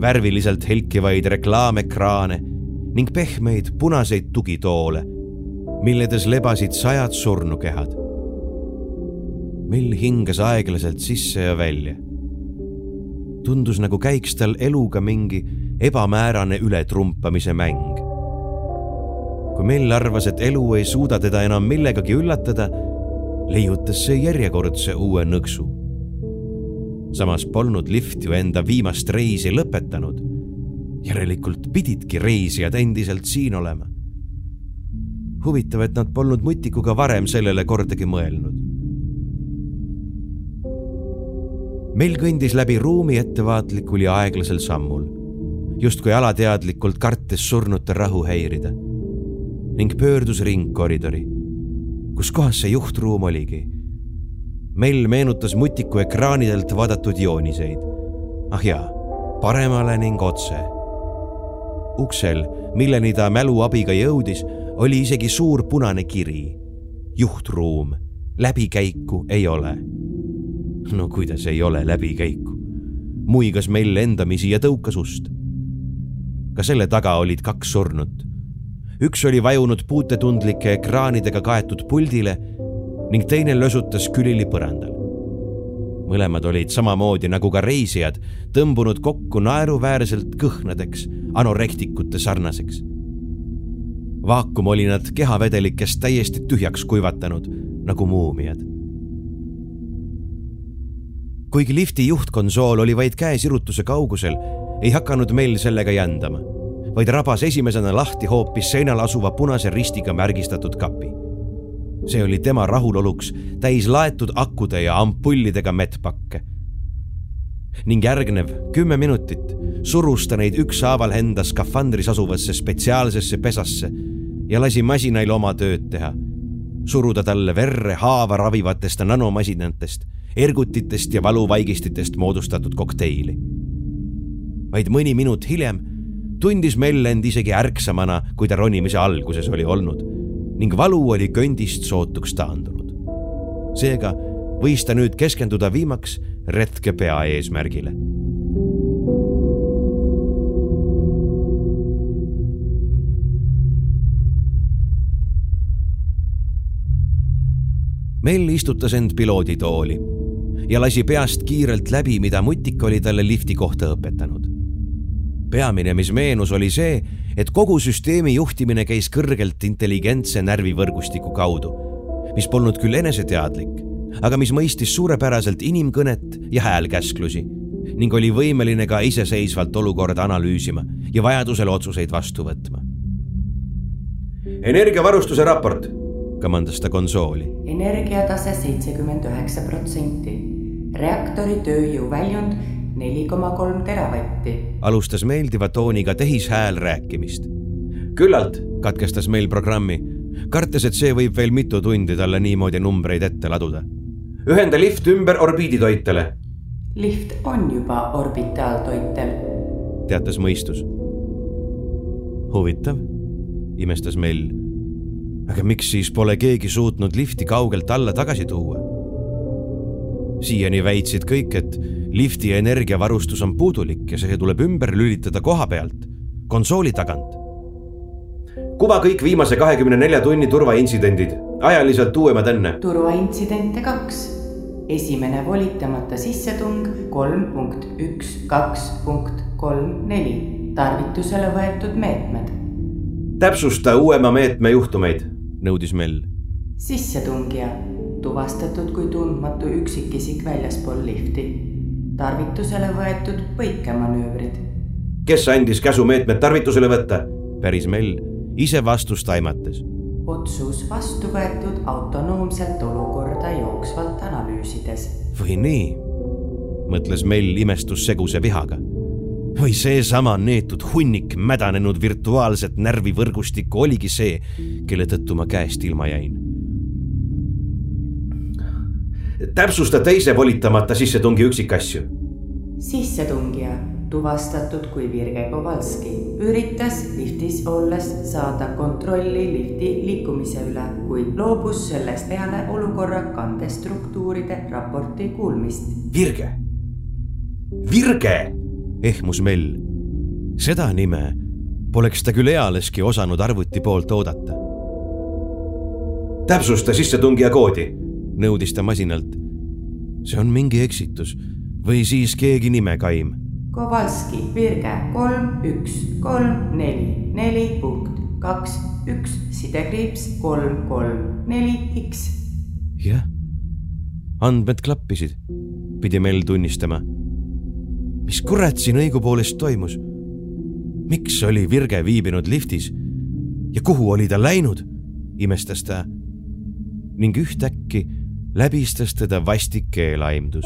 Speaker 1: värviliselt helkivaid reklaamekraane ning pehmeid punaseid tugitoole, milledes lebasid sajad surnukehad. Mill hingas aeglaselt sisse ja välja. tundus nagu käiks tal eluga mingi ebamäärane ületrumpamise mäng. Kui Mill arvas, et elu ei suuda teda enam millegagi üllatada leiutas see järjekordse uue nõksu. samas polnud lift ju enda viimast reisi lõpetanud. järelikult pididki reisijad endiselt siin olema. huvitav, et nad polnud mutikuga varem sellele kordagi mõelnud. meil kõndis läbi ruumi ettevaatlikul ja aeglasel sammul, justkui alateadlikult kartes surnute rahu häirida ning pöördus ringkoridori kus kohas see juhtruum oligi. Mell meenutas mutiku ekraanidelt vaadatud jooniseid. ah jaa, paremale ning otse. uksel, milleni ta mälu abiga jõudis, oli isegi suur punane kiri. juhtruum, läbikäiku ei ole. no kuidas ei ole läbikäiku? muigas Mell endamisi ja tõukas ust. ka selle taga olid kaks surnut üks oli vajunud puutetundlike ekraanidega kaetud puldile ning teine lösutas külili põrandal. mõlemad olid samamoodi nagu ka reisijad tõmbunud kokku naeruväärselt kõhnadeks anorektikute sarnaseks. vaakum oli nad kehavedelikest täiesti tühjaks kuivatanud nagu muumiad. kuigi lifti juhtkonsool oli vaid käesirutuse kaugusel, ei hakanud meil sellega jändama vaid rabas esimesena lahti hoopis seinal asuva punase ristiga märgistatud kapi. see oli tema rahuloluks täis laetud akude ja ampullidega mettpakke. ning järgnev kümme minutit surus ta neid ükshaaval enda skafandris asuvasse spetsiaalsesse pesasse ja lasi masinail oma tööd teha. suruda talle verre haava ravivatest nanomasinatest, ergutitest ja valuvaigistitest moodustatud kokteili. vaid mõni minut hiljem tundis Mell end isegi ärksamana, kui ta ronimise alguses oli olnud ning valu oli köndist sootuks taandunud. seega võis ta nüüd keskenduda viimaks retke peaeesmärgile. Mell istutas end pilooditooli ja lasi peast kiirelt läbi, mida mutik oli talle lifti kohta õpetanud peamine, mis meenus, oli see, et kogu süsteemi juhtimine käis kõrgelt intelligentse närvivõrgustiku kaudu, mis polnud küll eneseteadlik, aga mis mõistis suurepäraselt inimkõnet ja häälkäsklusi ning oli võimeline ka iseseisvalt olukorda analüüsima ja vajadusel otsuseid vastu võtma.
Speaker 3: energiavarustuse raport,
Speaker 1: kamandas ta konsooli.
Speaker 4: energiatase seitsekümmend üheksa protsenti, reaktori tööjõu väljund neli koma kolm teravatti.
Speaker 1: alustas meeldiva tooniga tehishääl rääkimist.
Speaker 3: küllalt,
Speaker 1: katkestas meil programmi, kartes, et see võib veel mitu tundi talle niimoodi numbreid ette laduda.
Speaker 3: ühenda lift ümber orbiiditoitele.
Speaker 4: lift on juba orbitaaltoitel.
Speaker 1: teatas mõistus. huvitav, imestas Mell. aga miks siis pole keegi suutnud lifti kaugelt alla tagasi tuua? Siiani väitsid kõik, et lifti energiavarustus on puudulik ja see tuleb ümber lülitada koha pealt, konsooli tagant.
Speaker 3: kuva kõik viimase kahekümne nelja tunni turvaintsidendid, ajaliselt uuemad enne.
Speaker 4: turvaintsidente kaks. esimene volitamata sissetung kolm punkt üks kaks punkt kolm neli, tarvitusele võetud meetmed.
Speaker 3: täpsusta uuema meetme juhtumeid,
Speaker 1: nõudis Mell.
Speaker 4: Sissetungija tuvastatud kui tundmatu üksikisik väljaspool lifti. tarvitusele võetud põikemanöövrid.
Speaker 3: kes andis käsu meetmed tarvitusele võtta?
Speaker 1: päris Mell ise vastust aimates.
Speaker 4: otsus vastu võetud autonoomselt olukorda jooksvalt analüüsides.
Speaker 1: või nii, mõtles Mell imestusseguse vihaga või seesama neetud hunnik mädanenud virtuaalset närvivõrgustikku oligi see, kelle tõttu ma käest ilma jäin
Speaker 3: täpsusta teise volitamata sissetungi üksikasju.
Speaker 4: sissetungija, tuvastatud kui Virge Kovalski, üritas liftis olles saada kontrolli lifti liikumise üle, kuid loobus sellest peale olukorra kandestruktuuride raporti kuulmist.
Speaker 3: Virge, Virge,
Speaker 1: ehmus Mell. seda nime poleks ta küll ealeski osanud arvuti poolt oodata.
Speaker 3: täpsusta sissetungija koodi
Speaker 1: nõudis ta masinalt. see on mingi eksitus või siis keegi nimekaim.
Speaker 4: Kovalski, Virge, kolm, üks, kolm, neli, neli punkt, kaks, üks, sidekriips, kolm, kolm, neli, X.
Speaker 1: jah, andmed klappisid, pidi Mell tunnistama. mis kurat siin õigupoolest toimus? miks oli Virge viibinud liftis ja kuhu oli ta läinud, imestas ta ning ühtäkki läbistas teda vastik keelaimdus.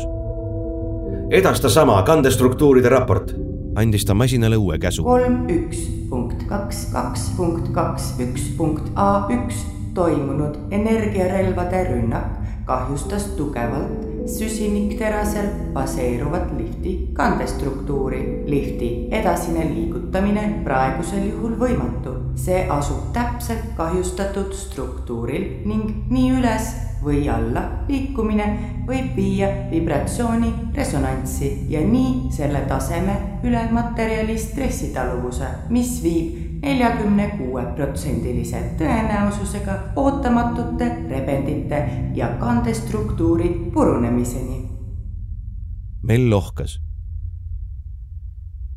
Speaker 3: edasta sama kandestruktuuride raport,
Speaker 1: andis ta masinale uue käsu.
Speaker 4: kolm, üks, punkt kaks, kaks, punkt kaks, üks, punkt A üks toimunud energiarelvade rünnak kahjustas tugevalt süsinikterasel baseeruvat lifti kandestruktuuri. lifti edasine liigutamine praegusel juhul võimatu. see asub täpselt kahjustatud struktuuril ning nii üles või alla liikumine võib viia vibratsiooni resonantsi ja nii selle taseme üle materjali stressitaluvuse, mis viib neljakümne kuue protsendilise tõenäosusega ootamatute rebendite ja kandestruktuuri purunemiseni.
Speaker 1: Mell ohkas.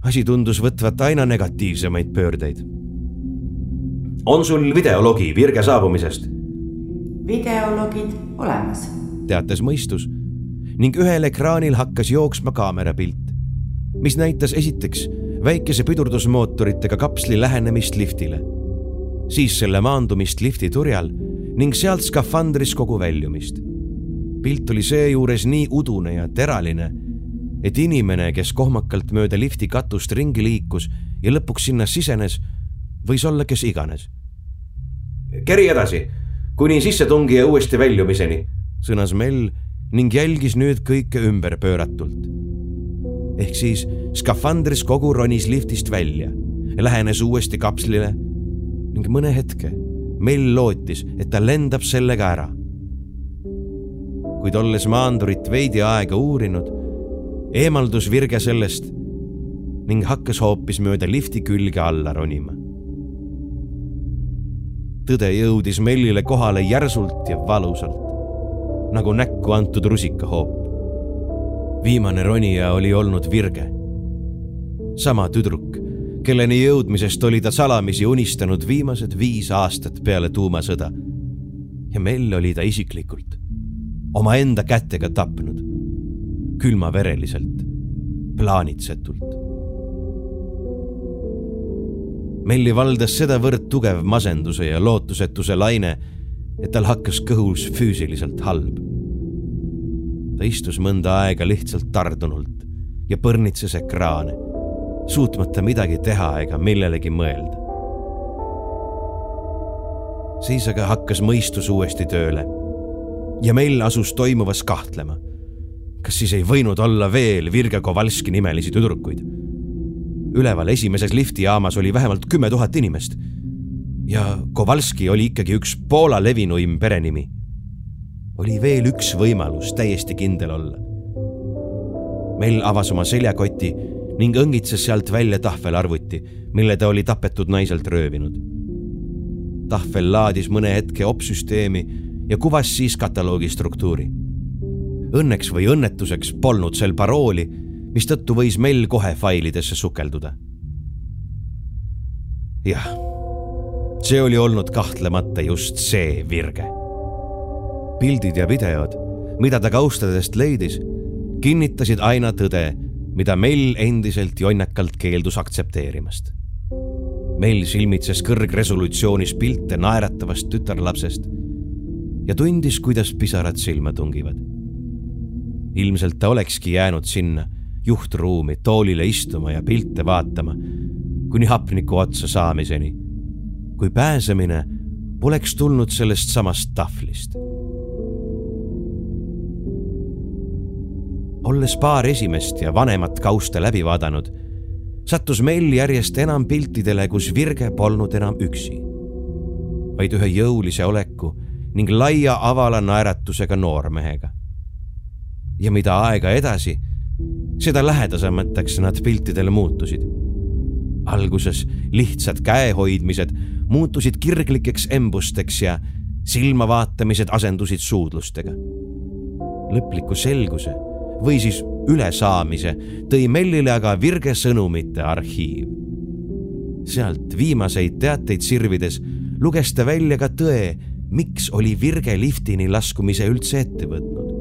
Speaker 1: asi tundus võtvat aina negatiivsemaid pöördeid.
Speaker 3: on sul videologi Virge saabumisest?
Speaker 4: Videologid olemas,
Speaker 1: teatas mõistus ning ühel ekraanil hakkas jooksma kaamerapilt, mis näitas esiteks väikese pidurdusmootoritega kapsli lähenemist liftile, siis selle maandumist lifti turjal ning sealt skafandris kogu väljumist. pilt oli seejuures nii udune ja teraline, et inimene, kes kohmakalt mööda lifti katust ringi liikus ja lõpuks sinna sisenes, võis olla kes iganes.
Speaker 3: keri edasi kuni sissetungija uuesti väljumiseni,
Speaker 1: sõnas Mell ning jälgis nüüd kõike ümberpööratult. ehk siis skafandris kogu ronis liftist välja, lähenes uuesti kapslile ning mõne hetke Mell lootis, et ta lendab sellega ära. kuid olles maandurit veidi aega uurinud, eemaldus Virge sellest ning hakkas hoopis mööda lifti külge alla ronima tõde jõudis Mellile kohale järsult ja valusalt, nagu näkku antud rusikahoop. viimane ronija oli olnud Virge. sama tüdruk, kelleni jõudmisest oli ta salamisi unistanud viimased viis aastat peale tuumasõda. ja Mell oli ta isiklikult omaenda kätega tapnud, külmavereliselt, plaanitsetult Melli valdas sedavõrd tugev masenduse ja lootusetuse laine, et tal hakkas kõhus füüsiliselt halb. ta istus mõnda aega lihtsalt tardunult ja põrnitses ekraane, suutmata midagi teha ega millelegi mõelda. siis aga hakkas mõistus uuesti tööle ja Mell asus toimuvas kahtlema. kas siis ei võinud olla veel Virge Kovalski nimelisi tüdrukuid? Üleval esimeses liftijaamas oli vähemalt kümme tuhat inimest. ja Kovalski oli ikkagi üks Poola levinuim perenimi. oli veel üks võimalus täiesti kindel olla. Mell avas oma seljakoti ning õngitses sealt välja tahvelarvuti, mille ta oli tapetud naiselt röövinud. tahvel laadis mõne hetke opsüsteemi ja kuvas siis kataloogi struktuuri. Õnneks või õnnetuseks polnud seal parooli mistõttu võis Mell kohe failidesse sukelduda. jah, see oli olnud kahtlemata just see virge. pildid ja videod, mida ta kaustadest leidis, kinnitasid aina tõde, mida Mell endiselt jonnakalt keeldus aktsepteerimast. Mell silmitses kõrgresolutsioonis pilte naeratavast tütarlapsest ja tundis, kuidas pisarad silma tungivad. ilmselt ta olekski jäänud sinna juhtruumi toolile istuma ja pilte vaatama kuni hapniku otsa saamiseni, kui pääsemine poleks tulnud sellest samast tahvlist. olles paar esimest ja vanemat kausta läbi vaadanud, sattus Mell järjest enam piltidele, kus Virge polnud enam üksi, vaid ühe jõulise oleku ning laia avala naeratusega noormehega. ja mida aega edasi seda lähedasemateks nad piltidele muutusid. alguses lihtsad käehoidmised muutusid kirglikeks embusteks ja silmavaatamised asendusid suudlustega. lõpliku selguse või siis ülesaamise tõi Mellile aga virge sõnumite arhiiv. sealt viimaseid teateid sirvides luges ta välja ka tõe, miks oli Virge liftini laskumise üldse ette võtnud.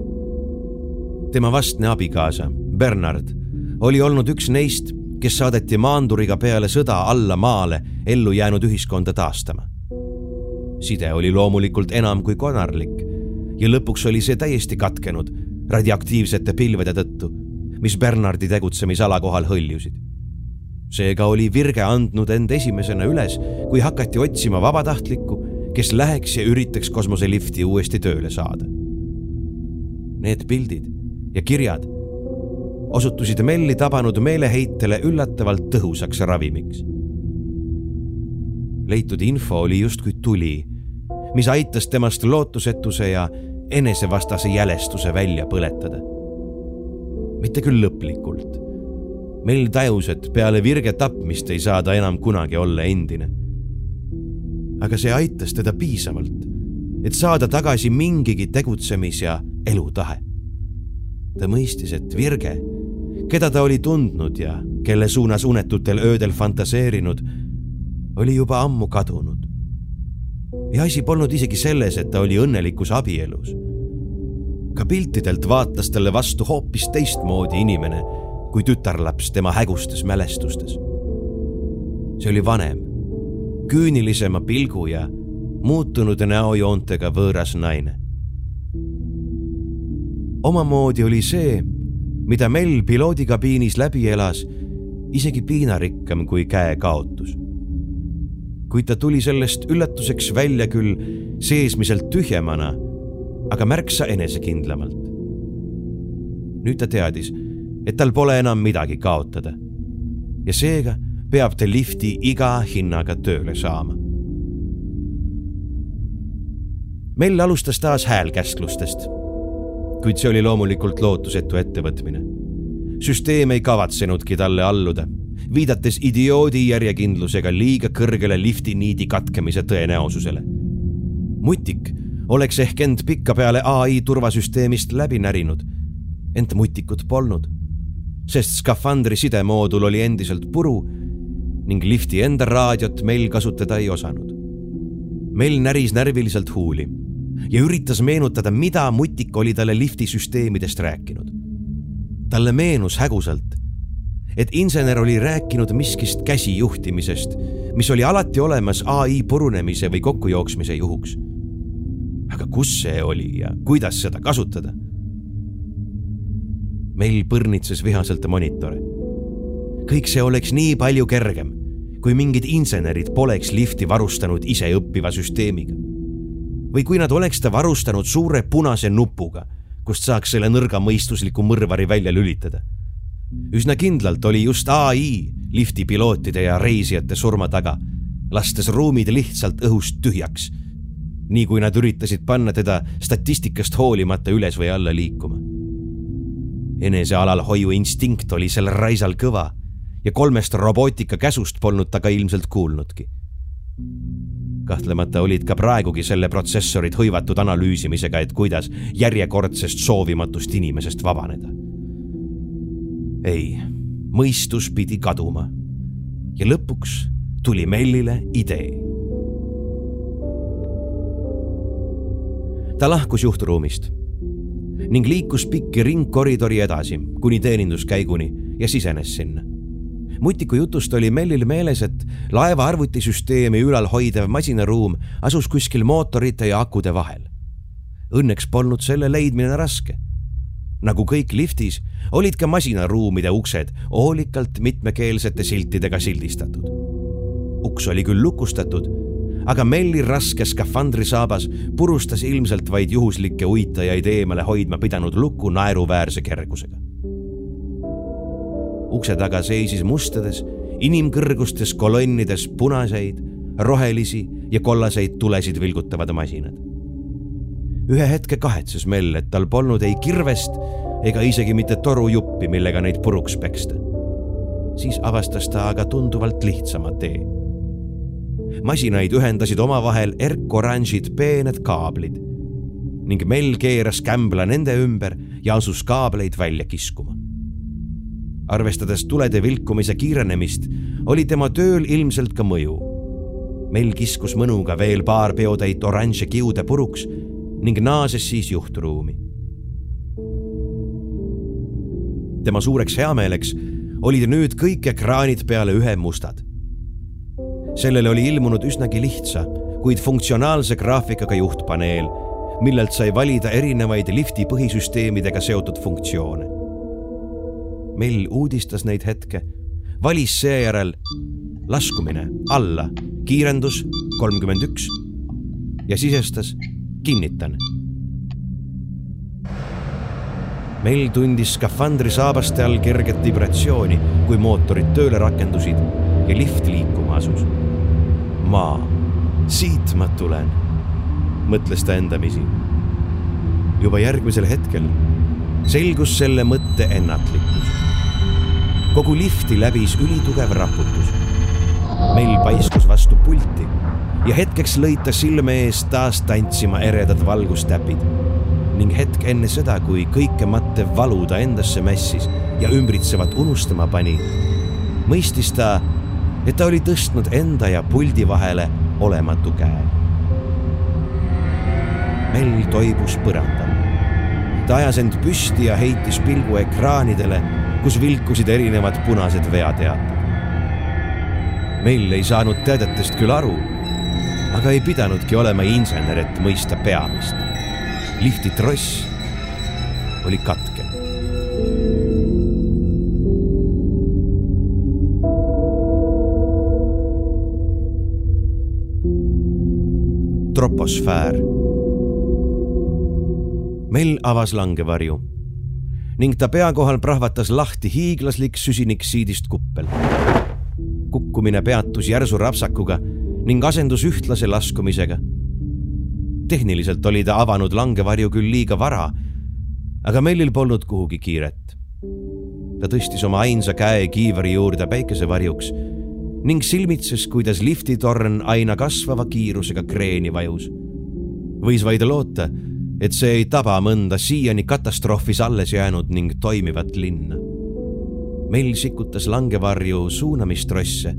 Speaker 1: Tema vastne abikaasa Bernard oli olnud üks neist, kes saadeti maanduriga peale sõda alla maale ellu jäänud ühiskonda taastama. side oli loomulikult enam kui konarlik ja lõpuks oli see täiesti katkenud radioaktiivsete pilvede tõttu, mis Bernardi tegutsemisala kohal hõljusid. seega oli Virge andnud end esimesena üles, kui hakati otsima vabatahtlikku, kes läheks ja üritaks kosmoselifti uuesti tööle saada. Need pildid ja kirjad osutusid Melli tabanud meeleheitele üllatavalt tõhusaks ravimiks. leitud info oli justkui tuli, mis aitas temast lootusetuse ja enesevastase jälestuse välja põletada. mitte küll lõplikult. Mell tajus, et peale virge tapmist ei saa ta enam kunagi olla endine. aga see aitas teda piisavalt, et saada tagasi mingigi tegutsemis- ja elutahe. Ta mõistis, et virge keda ta oli tundnud ja kelle suunas unetutel öödel fantaseerinud, oli juba ammu kadunud. ja asi polnud isegi selles, et ta oli õnnelikus abielus. ka piltidelt vaatas talle vastu hoopis teistmoodi inimene kui tütarlaps tema hägustes mälestustes. see oli vanem, küünilisema pilgu ja muutunud näojoontega võõras naine. Omamoodi oli see mida Mel piloodikabiinis läbi elas, isegi piinarikkam kui käekaotus. kuid ta tuli sellest üllatuseks välja küll seesmiselt tühjemana, aga märksa enesekindlamalt. nüüd ta teadis, et tal pole enam midagi kaotada. ja seega peab ta lifti iga hinnaga tööle saama. Mell alustas taas häälkäsklustest kuid see oli loomulikult lootusetu ettevõtmine. süsteem ei kavatsenudki talle alluda, viidates idioodi järjekindlusega liiga kõrgele liftiniidi katkemise tõenäosusele. mutik oleks ehk end pikkapeale ai turvasüsteemist läbi närinud, ent mutikut polnud, sest skafandri sidemoodul oli endiselt puru ning lifti enda raadiot meil kasutada ei osanud. Mell näris närviliselt huuli ja üritas meenutada, mida Mutik oli talle liftisüsteemidest rääkinud. talle meenus hägusalt, et insener oli rääkinud miskist käsijuhtimisest, mis oli alati olemas ai purunemise või kokkujooksmise juhuks. aga kus see oli ja kuidas seda kasutada? meil põrnitses vihaselt monitore. kõik see oleks nii palju kergem, kui mingid insenerid poleks lifti varustanud iseõppiva süsteemiga või kui nad oleks ta varustanud suure punase nupuga, kust saaks selle nõrgamõistusliku mõrvari välja lülitada. üsna kindlalt oli just ai lifti pilootide ja reisijate surma taga, lastes ruumid lihtsalt õhust tühjaks. nii kui nad üritasid panna teda statistikast hoolimata üles või alla liikuma. enesealalhoiu instinkt oli sel raisal kõva ja kolmest robootika käsust polnud ta ka ilmselt kuulnudki kahtlemata olid ka praegugi selle protsessorid hõivatud analüüsimisega, et kuidas järjekordsest soovimatust inimesest vabaneda. ei, mõistus pidi kaduma. ja lõpuks tuli Mellile idee. ta lahkus juhtruumist ning liikus pikki ringkoridori edasi kuni teeninduskäiguni ja sisenes sinna mutiku jutust oli Mellil meeles, et laeva arvutisüsteemi ülal hoidev masinaruum asus kuskil mootorite ja akude vahel. Õnneks polnud selle leidmine raske. nagu kõik liftis, olid ka masinaruumide uksed hoolikalt mitmekeelsete siltidega sildistatud. uks oli küll lukustatud, aga Melli raske skafandrisaabas purustas ilmselt vaid juhuslikke uitajaid eemale hoidma pidanud lukku naeruväärse kergusega ukse taga seisis mustades inimkõrgustes kolonnides punaseid, rohelisi ja kollaseid tulesid vilgutavad masinad. ühe hetke kahetses Mell, et tal polnud ei kirvest ega isegi mitte torujuppi, millega neid puruks peksta. siis avastas ta aga tunduvalt lihtsama tee. masinaid ühendasid omavahel erkoranžid peened kaablid ning Mell keeras kämbla nende ümber ja asus kaableid välja kiskuma arvestades tulede vilkumise kiirenemist, oli tema tööl ilmselt ka mõju. Mell kiskus mõnuga veel paar peotäit oranže kiude puruks ning naases siis juhtruumi. tema suureks heameeleks olid nüüd kõik ekraanid peale ühe mustad. sellele oli ilmunud üsnagi lihtsa, kuid funktsionaalse graafikaga juhtpaneel, millelt sai valida erinevaid lifti põhisüsteemidega seotud funktsioone Mell uudistas neid hetke, valis seejärel laskumine alla, kiirendus kolmkümmend üks ja sisestas kinnitan. Mell tundis skafandri saabaste all kerget vibratsiooni, kui mootorid tööle rakendusid ja lift liikuma asus. maa, siit ma tulen, mõtles ta endamisi. juba järgmisel hetkel selgus selle mõtte ennatlikkus kogu lifti läbis ülitugev raputus. Mell paiskus vastu pulti ja hetkeks lõid ta silme ees taas tantsima eredad valgustäpid ning hetk enne seda, kui kõikemattev valu ta endasse mässis ja ümbritsevat unustama pani, mõistis ta, et ta oli tõstnud enda ja puldi vahele olematu käe. Mell toibus põrandal. ta ajas end püsti ja heitis pilgu ekraanidele kus vilkusid erinevad punased veateated. meil ei saanud teadetest küll aru, aga ei pidanudki olema insener, et mõista peamist. lifti tross oli katkenud. troposfäär. Mell avas langevarju ning ta pea kohal prahvatas lahti hiiglaslik süsiniksiidist kuppel. kukkumine peatus järsu rapsakuga ning asendus ühtlase laskumisega. tehniliselt oli ta avanud langevarju küll liiga vara, aga Mellil polnud kuhugi kiiret. ta tõstis oma ainsa käe kiivri juurde päikesevarjuks ning silmitses, kuidas liftitorn aina kasvava kiirusega kreeni vajus. võis vaid loota et see ei taba mõnda siiani katastroofis alles jäänud ning toimivat linna. Mell sikutas langevarju suunamistrosse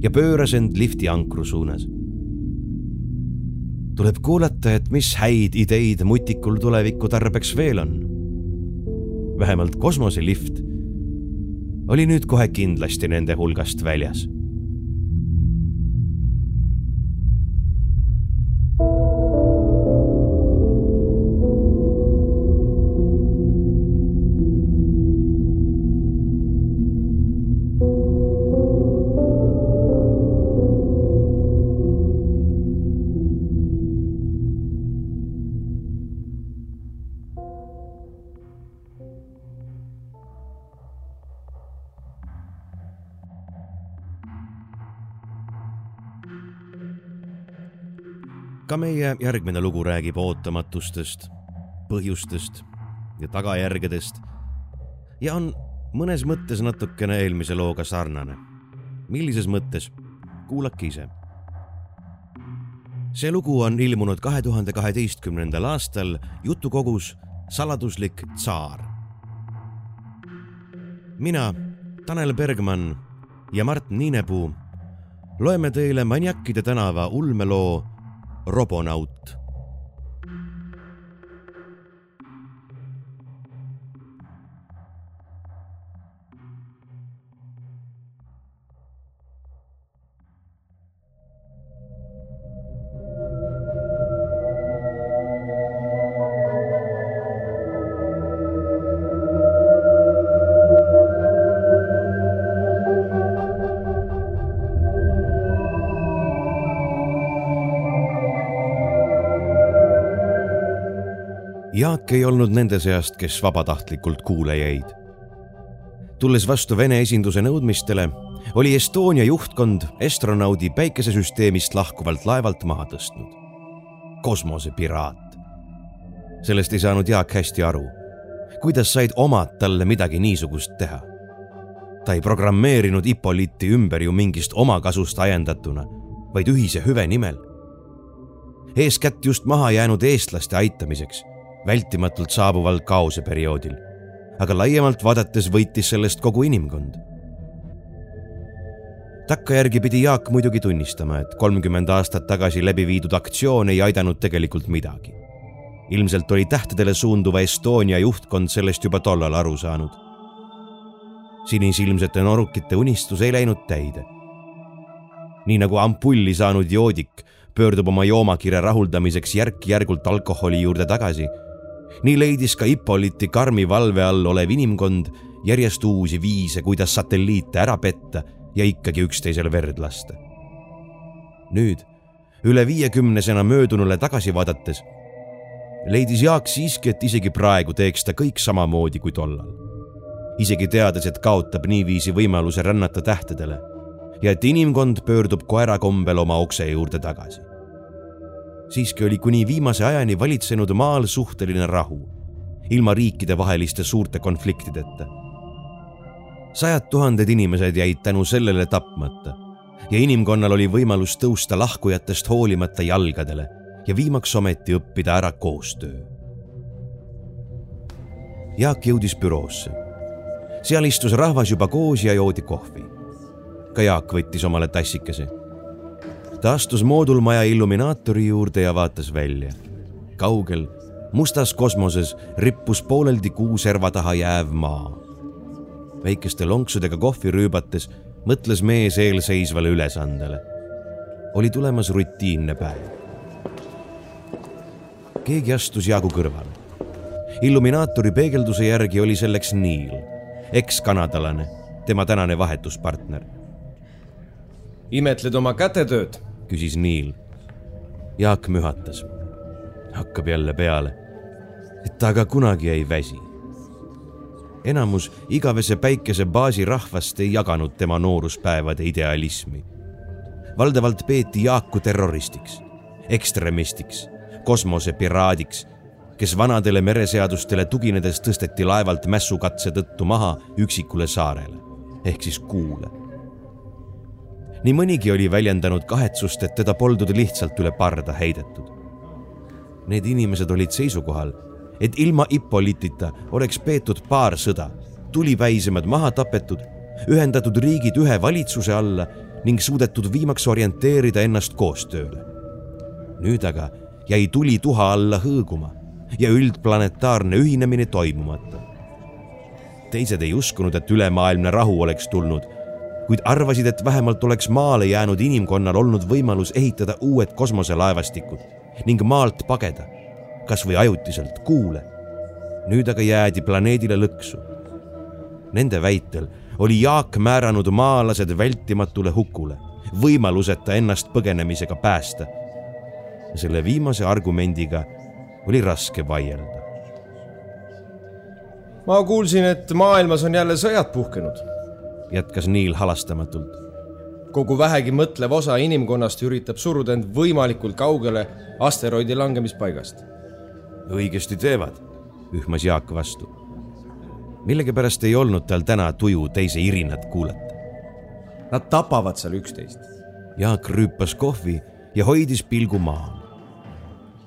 Speaker 1: ja pööras end lifti ankru suunas. tuleb kuulata, et mis häid ideid mutikul tuleviku tarbeks veel on. vähemalt kosmoselift oli nüüd kohe kindlasti nende hulgast väljas ka meie järgmine lugu räägib ootamatustest, põhjustest ja tagajärgedest ja on mõnes mõttes natukene eelmise looga sarnane. millises mõttes, kuulake ise. see lugu on ilmunud kahe tuhande kaheteistkümnendal aastal jutukogus Saladuslik tsaar. mina, Tanel Bergmann ja Mart Niinepuu loeme teile Maniakide tänava ulmeloo Robonaut Jaak ei olnud nende seast, kes vabatahtlikult kuule jäid. tulles vastu Vene esinduse nõudmistele, oli Estonia juhtkond astronaudi päikesesüsteemist lahkuvalt laevalt maha tõstnud. kosmosepiraat. sellest ei saanud Jaak hästi aru. kuidas said omad talle midagi niisugust teha? ta ei programmeerinud Ippoliti ümber ju mingist omakasust ajendatuna, vaid ühise hüve nimel. eeskätt just maha jäänud eestlaste aitamiseks vältimatult saabuval kaoseperioodil. aga laiemalt vaadates võitis sellest kogu inimkond. takkajärgi pidi Jaak muidugi tunnistama, et kolmkümmend aastat tagasi läbi viidud aktsioon ei aidanud tegelikult midagi. ilmselt oli tähtedele suunduva Estonia juhtkond sellest juba tollal aru saanud. sinisilmsete norukite unistus ei läinud täide. nii nagu ampulli saanud joodik pöördub oma joomakire rahuldamiseks järk-järgult alkoholi juurde tagasi nii leidis ka Ippoliti karmi valve all olev inimkond järjest uusi viise, kuidas satelliite ära petta ja ikkagi üksteisele verd lasta. nüüd, üle viiekümnesena möödunule tagasi vaadates, leidis Jaak siiski, et isegi praegu teeks ta kõik samamoodi kui tollal. isegi teades, et kaotab niiviisi võimaluse rännata tähtedele ja et inimkond pöördub koera kombel oma okse juurde tagasi siiski oli kuni viimase ajani valitsenud maal suhteline rahu, ilma riikidevaheliste suurte konfliktideta. sajad tuhanded inimesed jäid tänu sellele tapmata ja inimkonnal oli võimalus tõusta lahkujatest hoolimata jalgadele ja viimaks ometi õppida ära koostöö. Jaak jõudis büroosse. seal istus rahvas juba koos ja joodi kohvi. ka Jaak võttis omale tassikese ta astus moodulmaja illuminaatori juurde ja vaatas välja. kaugel, mustas kosmoses rippus pooleldi kuu serva taha jääv maa. väikeste lonksudega kohvi rüübates mõtles mees eelseisvale ülesandele. oli tulemas rutiinne päev. keegi astus Jaagu kõrvale. illuminaatori peegelduse järgi oli selleks Neil, ekskanadalane, tema tänane vahetuspartner
Speaker 5: imetled oma kätetööd?
Speaker 1: Küsis Niil. Jaak mühatas. hakkab jälle peale. et ta aga kunagi ei väsi. enamus igavese päikese baasi rahvast ei jaganud tema nooruspäevade idealismi. valdavalt peeti Jaaku terroristiks, ekstremistiks, kosmosepiraadiks, kes vanadele mereseadustele tuginedes tõsteti laevalt mässukatse tõttu maha üksikule saarele ehk siis kuule nii mõnigi oli väljendanud kahetsust, et teda poldud lihtsalt üle parda heidetud. Need inimesed olid seisukohal, et ilma Ippolitita oleks peetud paar sõda, tulipäisemad maha tapetud, ühendatud riigid ühe valitsuse alla ning suudetud viimaks orienteerida ennast koostööle. nüüd aga jäi tuli tuha alla hõõguma ja üldplanetaarne ühinemine toimumata. teised ei uskunud, et ülemaailmne rahu oleks tulnud kuid arvasid, et vähemalt oleks maale jäänud inimkonnal olnud võimalus ehitada uued kosmoselaevastikud ning maalt pageda, kas või ajutiselt kuule. nüüd aga jäädi planeedile lõksu. Nende väitel oli Jaak määranud maalased vältimatule hukule, võimaluseta ennast põgenemisega päästa. selle viimase argumendiga oli raske vaielda.
Speaker 5: ma kuulsin, et maailmas on jälle sõjad puhkenud
Speaker 1: jätkas Neil halastamatult.
Speaker 5: kogu vähegi mõtlev osa inimkonnast üritab suruda end võimalikult kaugele asteroidi langemispaigast.
Speaker 1: õigesti teevad, ühmas Jaak vastu. millegipärast ei olnud tal täna tuju teise irinat kuulata.
Speaker 5: Nad tapavad seal üksteist.
Speaker 1: Jaak rüüpas kohvi ja hoidis pilgu maal.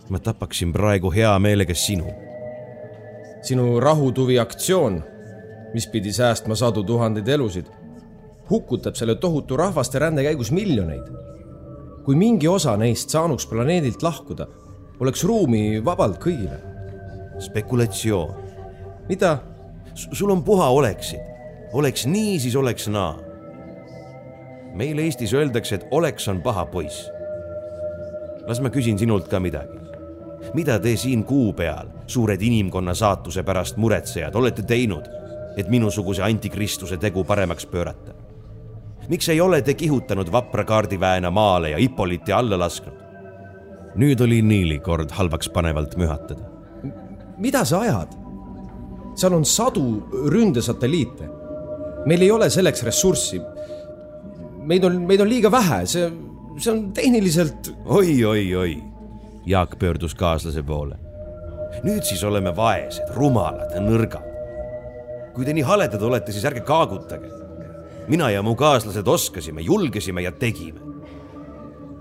Speaker 1: ma tapaksin praegu hea meelega sinu.
Speaker 5: sinu rahutuvi aktsioon, mis pidi säästma sadu tuhandeid elusid hukutab selle tohutu rahvaste rände käigus miljoneid. kui mingi osa neist saanuks planeedilt lahkuda, oleks ruumi vabalt kõigile.
Speaker 1: spekulatsioon.
Speaker 5: mida?
Speaker 1: sul on puha oleksid, oleks nii, siis oleks naa. meil Eestis öeldakse, et oleks on paha poiss. las ma küsin sinult ka midagi. mida te siin kuu peal, suured inimkonna saatuse pärast muretsejad, olete teinud, et minusuguse antikristuse tegu paremaks pöörata? miks ei ole te kihutanud vapra kaardiväena maale ja Hippolyti alla lasknud? nüüd oli Niili kord halvaks panevalt mühatada.
Speaker 5: mida sa ajad? seal on sadu ründesatelliite. meil ei ole selleks ressurssi. meid on, meid on liiga vähe, see, see on tehniliselt
Speaker 1: oi, oi, oi. Jaak pöördus kaaslase poole. nüüd siis oleme vaesed, rumalad nõrgad. Kui te nii haledad olete, siis ärge kaagutage mina ja mu kaaslased oskasime, julgesime ja tegime.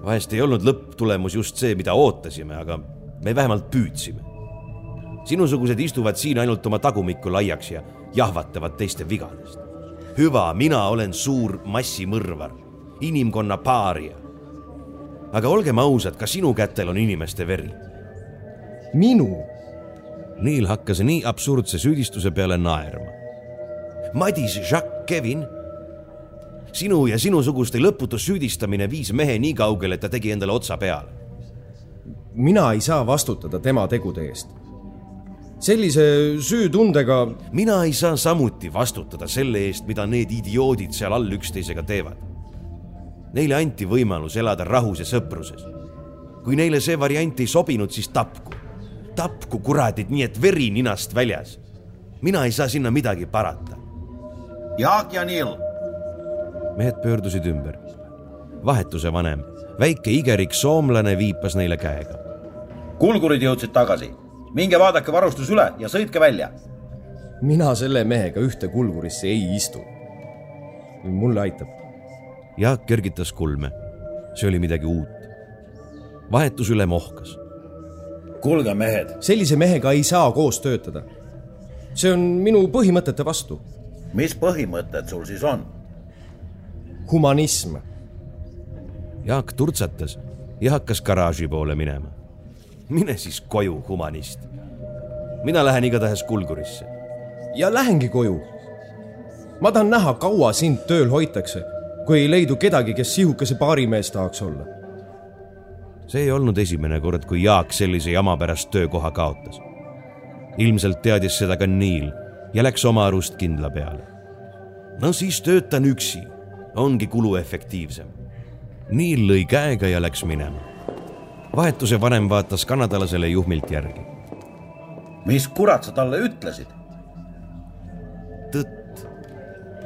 Speaker 1: vahest ei olnud lõpptulemus just see, mida ootasime, aga me vähemalt püüdsime. sinusugused istuvad siin ainult oma tagumikku laiaks ja jahvatavad teiste vigadest. hüva, mina olen suur massimõrvar, inimkonna paaria. aga olgem ausad, ka sinu kätel on inimeste veri.
Speaker 5: minu?
Speaker 1: Neil hakkas nii absurdse süüdistuse peale naerma. Madis Jacques Kevin sinu ja sinusuguste lõputu süüdistamine viis mehe nii kaugele, et ta tegi endale otsa peale.
Speaker 5: mina ei saa vastutada tema tegude eest. sellise süütundega.
Speaker 1: mina ei saa samuti vastutada selle eest, mida need idioodid seal all üksteisega teevad. Neile anti võimalus elada rahus ja sõpruses. kui neile see variant ei sobinud, siis tapku. tapku kuradid, nii et veri ninast väljas. mina ei saa sinna midagi parata.
Speaker 2: Jaak ja Niil
Speaker 1: mehed pöördusid ümber. vahetuse vanem, väike igerik soomlane viipas neile käega.
Speaker 2: kulgurid jõudsid tagasi, minge vaadake varustus üle ja sõitke välja.
Speaker 5: mina selle mehega ühte kulgurisse ei istu. mulle aitab.
Speaker 1: Jaak kergitas kulme. see oli midagi uut. vahetusülem ohkas.
Speaker 2: kuulge, mehed.
Speaker 5: sellise mehega ei saa koos töötada. see on minu põhimõtete vastu.
Speaker 2: Mis põhimõtted sul siis on?
Speaker 5: humanism.
Speaker 1: Jaak turtsatas ja hakkas garaaži poole minema. mine siis koju, humanist. mina lähen igatahes kulgurisse.
Speaker 5: ja lähengi koju. ma tahan näha, kaua sind tööl hoitakse, kui ei leidu kedagi, kes sihukese baarimees tahaks olla.
Speaker 1: see ei olnud esimene kord, kui Jaak sellise jama pärast töökoha kaotas. ilmselt teadis seda ka Niil ja läks oma arust kindla peale. no siis töötan üksi ongi kuluefektiivsem. Niil lõi käega ja läks minema. vahetuse vanem vaatas kanadalasele juhmilt järgi.
Speaker 2: mis kurat sa talle ütlesid?
Speaker 1: tõtt.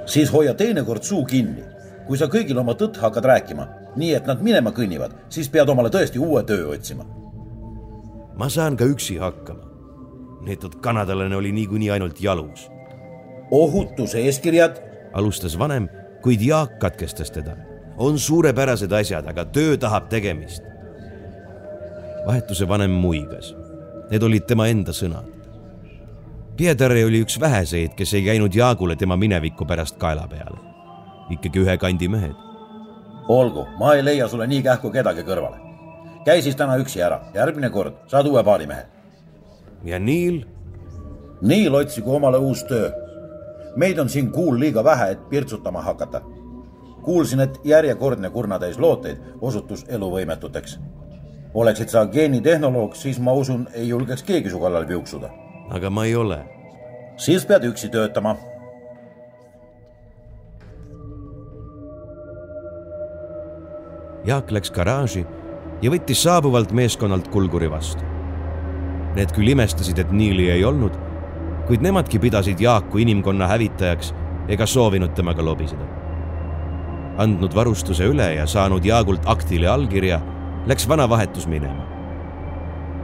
Speaker 2: siis hoia teinekord suu kinni. kui sa kõigile oma tõtt hakkad rääkima, nii et nad minema kõnnivad, siis pead omale tõesti uue töö otsima.
Speaker 1: ma saan ka üksi hakkama. Neetud kanadalane oli niikuinii ainult jalus.
Speaker 2: ohutuse eeskirjad,
Speaker 1: alustas vanem kuid Jaak katkestas teda. on suurepärased asjad, aga töö tahab tegemist. vahetuse vanem muigas. Need olid tema enda sõnad. Piedare oli üks väheseid, kes ei käinud Jaagule tema mineviku pärast kaela peale. ikkagi ühe kandi mehed.
Speaker 2: olgu, ma ei leia sulle nii kähku kedagi kõrvale. käi siis täna üksi ära, järgmine kord saad uue paarimehe.
Speaker 1: Ja Niil?
Speaker 2: Niil otsigu omale uus töö meid on siin kuul liiga vähe, et pirtsutama hakata. kuulsin, et järjekordne kurnatäis looteid osutus eluvõimetuteks. oleksid sa geenitehnoloog, siis ma usun, ei julgeks keegi su kallal piuksuda.
Speaker 1: aga ma ei ole.
Speaker 2: siis pead üksi töötama.
Speaker 1: Jaak läks garaaži ja võttis saabuvalt meeskonnalt kulguri vastu. Need küll imestasid, et Niili ei olnud kuid nemadki pidasid Jaaku inimkonna hävitajaks ega soovinud temaga lobiseda. andnud varustuse üle ja saanud Jaakult aktile allkirja, läks vana vahetus minema.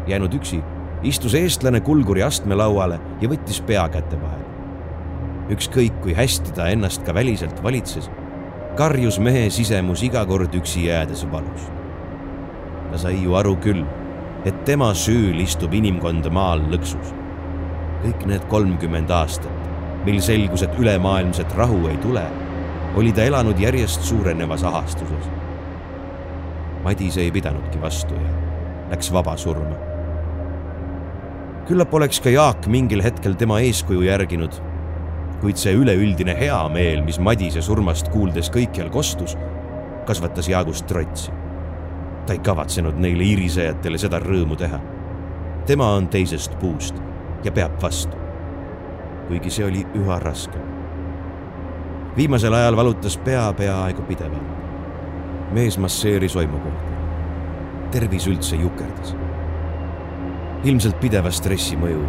Speaker 1: jäänud üksi, istus eestlane kulguri astmelauale ja võttis pea käte vahele. ükskõik kui hästi ta ennast ka väliselt valitses, karjus mehe sisemus iga kord üksi jäädes valust. ta sai ju aru küll, et tema süül istub inimkond maal lõksus. kõik need kolmkümmend aastat, mil selgus, et ülemaailmset rahu ei tule oli ta elanud järjest suurenevas ahastuses. Madis ei pidanudki vastu ja läks vaba surma. küllap oleks ka Jaak mingil hetkel tema eeskuju järginud, kuid see üleüldine heameel, mis Madise surmast kuuldes kõikjal kostus, kasvatas Jaagust trotsi. Ta ei kavatsenud neile irisejatele seda rõõmu teha. tema on teisest puust ja peab vastu. kuigi see oli üha raskem viimasel ajal valutas pea peaaegu pidevalt. mees masseeris oimu kohta. tervis üldse jukerdas. ilmselt pideva stressi mõju.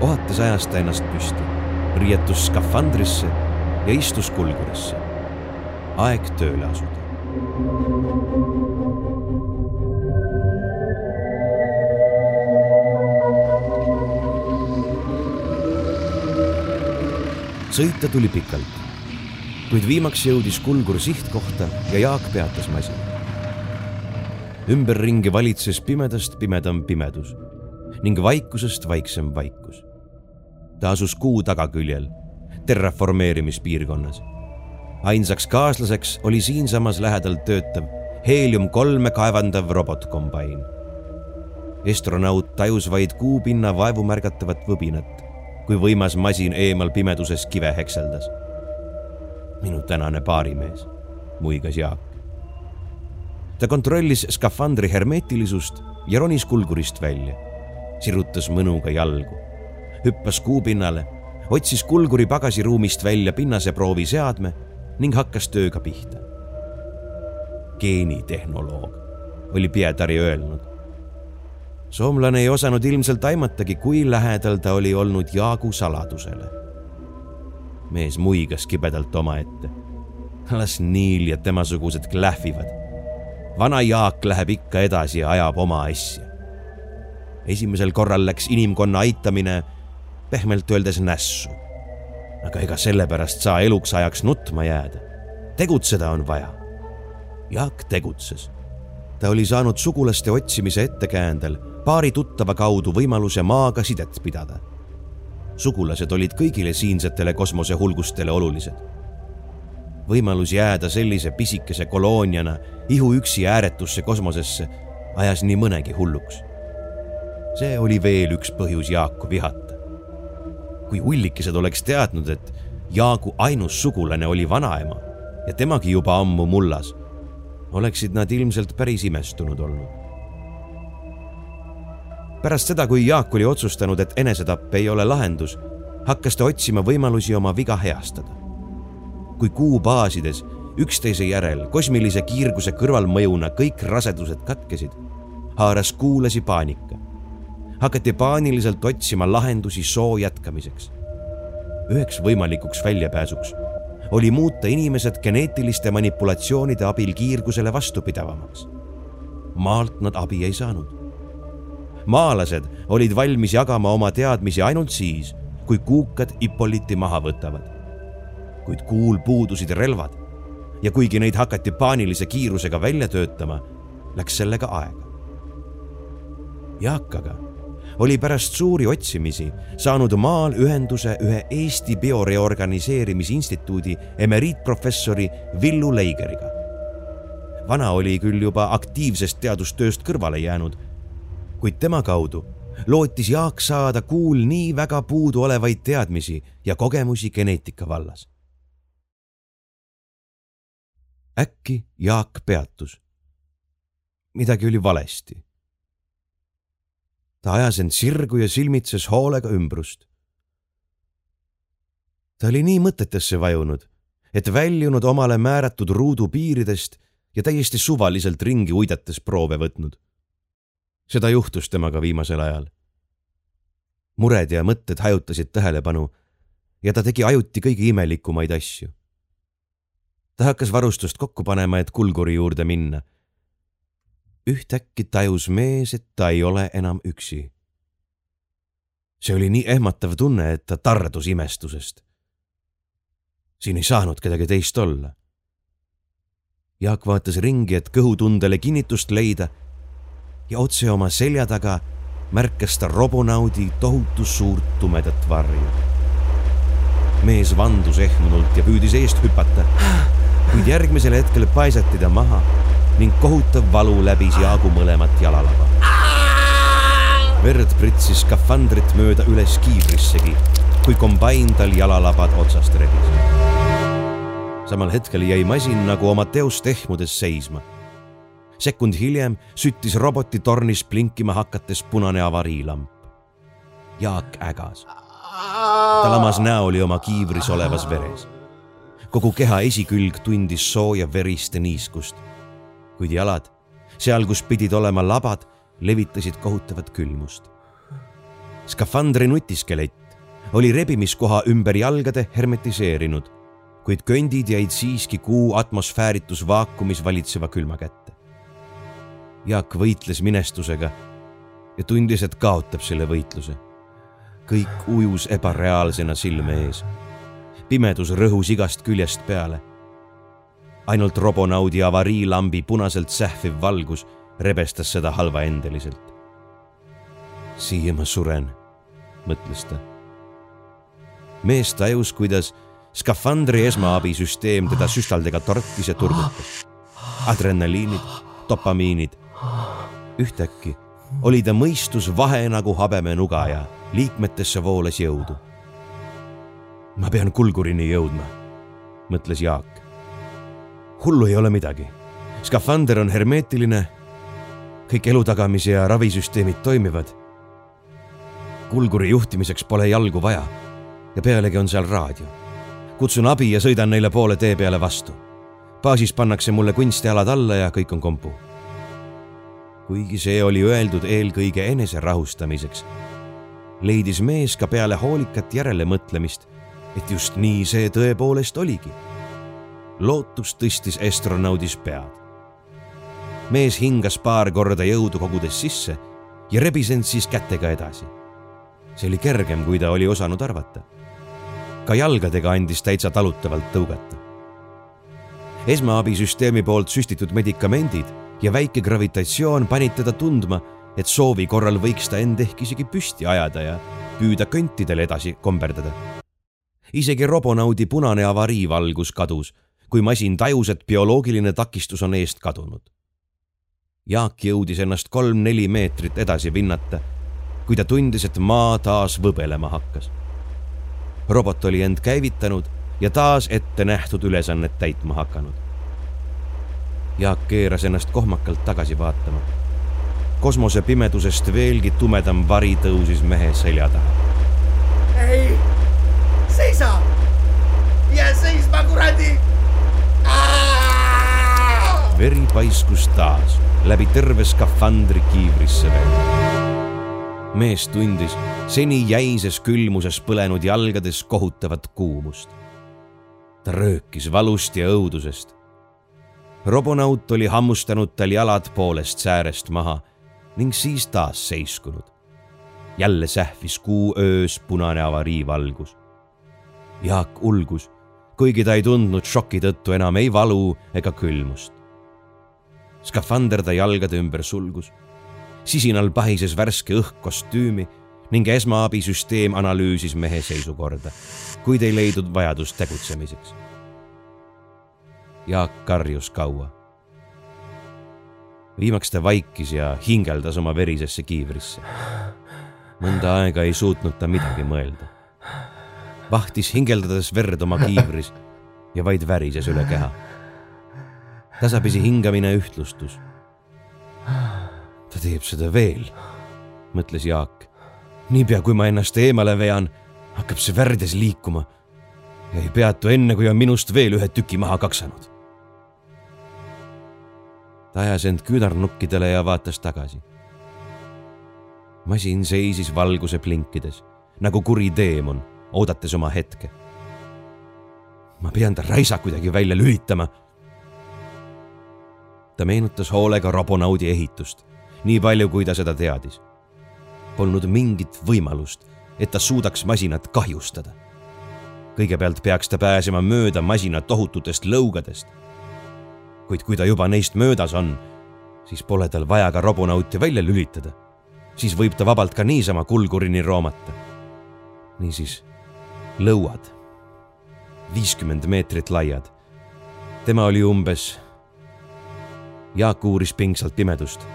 Speaker 1: ohates ajas ta ennast püsti, riietus skafandrisse ja istus kulgurisse. aeg tööle asuda. Sõita tuli pikalt kuid viimaks jõudis kulgur sihtkohta ja Jaak peatas masina. ümberringi valitses pimedast pimedam pimedus ning vaikusest vaiksem vaikus. ta asus kuu tagaküljel, terraformeerimispiirkonnas. ainsaks kaaslaseks oli siinsamas lähedal töötav heelium kolme kaevandav robotkombain. astronaut tajus vaid kuupinna vaevumärgatavat võbinat, kui võimas masin eemal pimeduses kive hekseldas minu tänane baarimees, muigas Jaak. ta kontrollis skafandri hermeetilisust ja ronis kulgurist välja, sirutas mõnuga jalgu, hüppas kuupinnale, otsis kulguri pagasiruumist välja pinnaseproovi seadme ning hakkas tööga pihta. geenitehnoloog, oli Pietari öelnud. Soomlane ei osanud ilmselt aimatagi, kui lähedal ta oli olnud Jaagu saladusele mees muigas kibedalt omaette. las Niil ja temasugused klähvivad. vana Jaak läheb ikka edasi ja ajab oma asja. esimesel korral läks inimkonna aitamine pehmelt öeldes nässu. aga ega sellepärast saa eluks ajaks nutma jääda. tegutseda on vaja. Jaak tegutses. ta oli saanud sugulaste otsimise ettekäändel paari tuttava kaudu võimaluse maaga sidet pidada sugulased olid kõigile siinsetele kosmosehulgustele olulised. võimalus jääda sellise pisikese kolooniana ihuüksi ääretusse kosmosesse ajas nii mõnegi hulluks. see oli veel üks põhjus Jaaku vihata. kui ullikesed oleks teadnud, et Jaagu ainus sugulane oli vanaema ja temagi juba ammu mullas, oleksid nad ilmselt päris imestunud olnud pärast seda, kui Jaak oli otsustanud, et enesetapp ei ole lahendus, hakkas ta otsima võimalusi oma viga heastada. kui kuu baasides üksteise järel kosmilise kiirguse kõrvalmõjuna kõik rasedused katkesid, haaras kuulasi paanika. hakati paaniliselt otsima lahendusi soo jätkamiseks. üheks võimalikuks väljapääsuks oli muuta inimesed geneetiliste manipulatsioonide abil kiirgusele vastupidavamaks. maalt nad abi ei saanud maalased olid valmis jagama oma teadmisi ainult siis, kui kuukad Ippoliti maha võtavad. kuid kuul puudusid relvad ja kuigi neid hakati paanilise kiirusega välja töötama, läks sellega aega. Jaak aga oli pärast suuri otsimisi saanud maal ühenduse ühe Eesti bioreorganiseerimisinstituudi emeriitprofessori Villu Leigeriga. vana oli küll juba aktiivsest teadustööst kõrvale jäänud kuid tema kaudu lootis Jaak saada kuul nii väga puuduolevaid teadmisi ja kogemusi geneetika vallas. äkki Jaak peatus. midagi oli valesti. ta ajas end sirgu ja silmitses hoolega ümbrust. ta oli nii mõtetesse vajunud, et väljunud omale määratud ruudu piiridest ja täiesti suvaliselt ringi uidates proove võtnud seda juhtus temaga viimasel ajal. mured ja mõtted hajutasid tähelepanu ja ta tegi ajuti kõige imelikumaid asju. ta hakkas varustust kokku panema, et kulguri juurde minna. ühtäkki tajus mees, et ta ei ole enam üksi. see oli nii ehmatav tunne, et ta tardus imestusest. siin ei saanud kedagi teist olla. Jaak vaatas ringi, et kõhutundele kinnitust leida ja otse oma selja taga märkas ta robonaudi tohutu suurt tumedat varju. mees vandus ehmunult ja püüdis eest hüpata, kuid järgmisel hetkel paisati ta maha ning kohutav valu läbis Jaagu mõlemat jalalaba. verd pritsis skafandrit mööda üles kiivrissegi, kui kombain tal jalalabad otsast rebis. samal hetkel jäi masin nagu oma teost ehmudes seisma sekund hiljem süttis roboti tornis blinkima hakates punane avariilamp. Jaak ägas. ta lamas näoli oma kiivris olevas veres. kogu keha esikülg tundis sooja verist niiskust. kuid jalad, seal, kus pidid olema labad, levitasid kohutavat külmust. skafandri nutiskelett oli rebimiskoha ümber jalgade hermetiseerinud, kuid köndid jäid siiski kuu atmosfääritus vaakumis valitseva külma kätte. Jaak võitles minestusega ja tundis, et kaotab selle võitluse. kõik ujus ebareaalsena silme ees. pimedus rõhus igast küljest peale. ainult robonaudi avariilambi punaselt sähviv valgus rebestas seda halvaendeliselt. siia ma suren, mõtles ta. mees tajus, kuidas skafandri esmaabisüsteem teda süstaldega torkis ja turgutas. adrenaliinid, dopamiinid ühtäkki oli ta mõistus vahe nagu habemenuga ja liikmetesse voolas jõudu. ma pean kulgurini jõudma, mõtles Jaak. hullu ei ole midagi. skafander on hermeetiline. kõik elutagamise ja ravisüsteemid toimivad. kulguri juhtimiseks pole jalgu vaja ja pealegi on seal raadio. kutsun abi ja sõidan neile poole tee peale vastu. baasis pannakse mulle kunstialad alla ja kõik on kompu kuigi see oli öeldud eelkõige enese rahustamiseks, leidis mees ka peale hoolikat järelemõtlemist, et just nii see tõepoolest oligi. lootus tõstis astronaudis pead. mees hingas paar korda jõudu kogudes sisse ja rebis end siis kätega edasi. see oli kergem, kui ta oli osanud arvata. ka jalgadega andis täitsa talutavalt tõugata. esmaabisüsteemi poolt süstitud medikamendid ja väike gravitatsioon panid teda tundma, et soovi korral võiks ta end ehk isegi püsti ajada ja püüda kõntidel edasi komberdada. isegi robonaudi punane avariivalgus kadus, kui masin tajus, et bioloogiline takistus on eest kadunud. Jaak jõudis ennast kolm-neli meetrit edasi vinnata, kui ta tundis, et maa taas võbelema hakkas. robot oli end käivitanud ja taas ette nähtud ülesannet täitma hakanud Jaak keeras ennast kohmakalt tagasi vaatama. kosmose pimedusest veelgi tumedam vari tõusis mehe selja taha.
Speaker 6: ei, seisa, jää seisma, kuradi.
Speaker 1: veri paiskus taas läbi terve skafandri kiivrisse veel. mees tundis seni jäises külmuses põlenud jalgades kohutavat kuumust. ta röökis valust ja õudusest robonaut oli hammustanud tal jalad poolest säärest maha ning siis taas seiskunud. jälle sähvis kuu öös punane avariivalgus. Jaak ulgus, kuigi ta ei tundnud šoki tõttu enam ei valu ega külmust. skafander ta jalgade ümber sulgus. sisinal pahises värske õhk kostüümi ning esmaabisüsteem analüüsis mehe seisukorda, kuid ei leidnud vajadust tegutsemiseks Jaak karjus kaua. viimaks ta vaikis ja hingeldas oma verisesse kiivrisse. mõnda aega ei suutnud ta midagi mõelda. vahtis hingeldades verd oma kiivris ja vaid värises üle keha. tasapisi hingamine ühtlustus. ta teeb seda veel, mõtles Jaak. niipea kui ma ennast eemale vean, hakkab see värdes liikuma ja ei peatu enne, kui on minust veel ühe tüki maha kaksanud. Ta ajas end küünarnukkidele ja vaatas tagasi. masin seisis valguse blinkides nagu kuri teemon, oodates oma hetke. ma pean ta raisa kuidagi välja lülitama. ta meenutas hoolega robonaudi ehitust, nii palju, kui ta seda teadis. Polnud mingit võimalust, et ta suudaks masinat kahjustada. kõigepealt peaks ta pääsema mööda masina tohututest lõugadest. Kuid kui ta juba neist möödas on, siis pole tal vaja ka robonauti välja lülitada. siis võib ta vabalt ka niisama kulgurini roomata. niisiis, lõuad viiskümmend meetrit laiad. tema oli umbes. Jaak uuris pingsalt pimedust.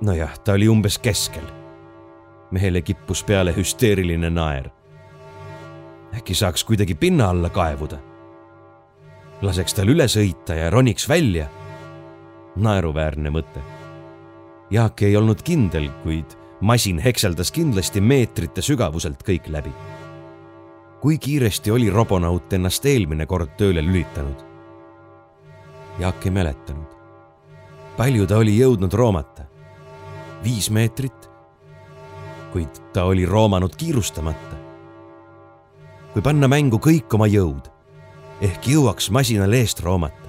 Speaker 1: nojah, ta oli umbes keskel. mehele kippus peale hüsteeriline naer. äkki saaks kuidagi pinna alla kaevuda? Laseks tal üle sõita ja roniks välja. naeruväärne mõte. Jaak ei olnud kindel, kuid masin hekseldas kindlasti meetrite sügavuselt kõik läbi kui kiiresti oli robonaut ennast eelmine kord tööle lülitanud? Jaak ei mäletanud. palju ta oli jõudnud roomata? viis meetrit? kuid ta oli roomanud kiirustamata. kui panna mängu kõik oma jõud, ehk jõuaks masinal eest roomata.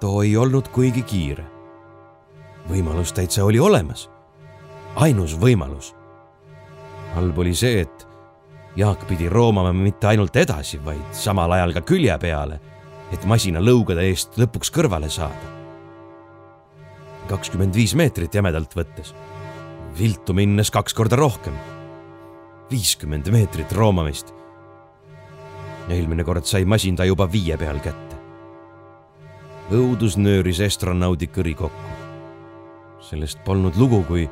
Speaker 1: too ei olnud kuigi kiire. võimalus täitsa oli olemas. ainus võimalus. halb oli see, et Jaak pidi roomama mitte ainult edasi, vaid samal ajal ka külje peale, et masina lõugade eest lõpuks kõrvale saada. kakskümmend viis meetrit jämedalt võttes, viltu minnes kaks korda rohkem. viiskümmend meetrit roomamist. Eelmine kord sai masin ta juba viie peal kätte. õudus nööris astronaudi kõri kokku. sellest polnud lugu, kui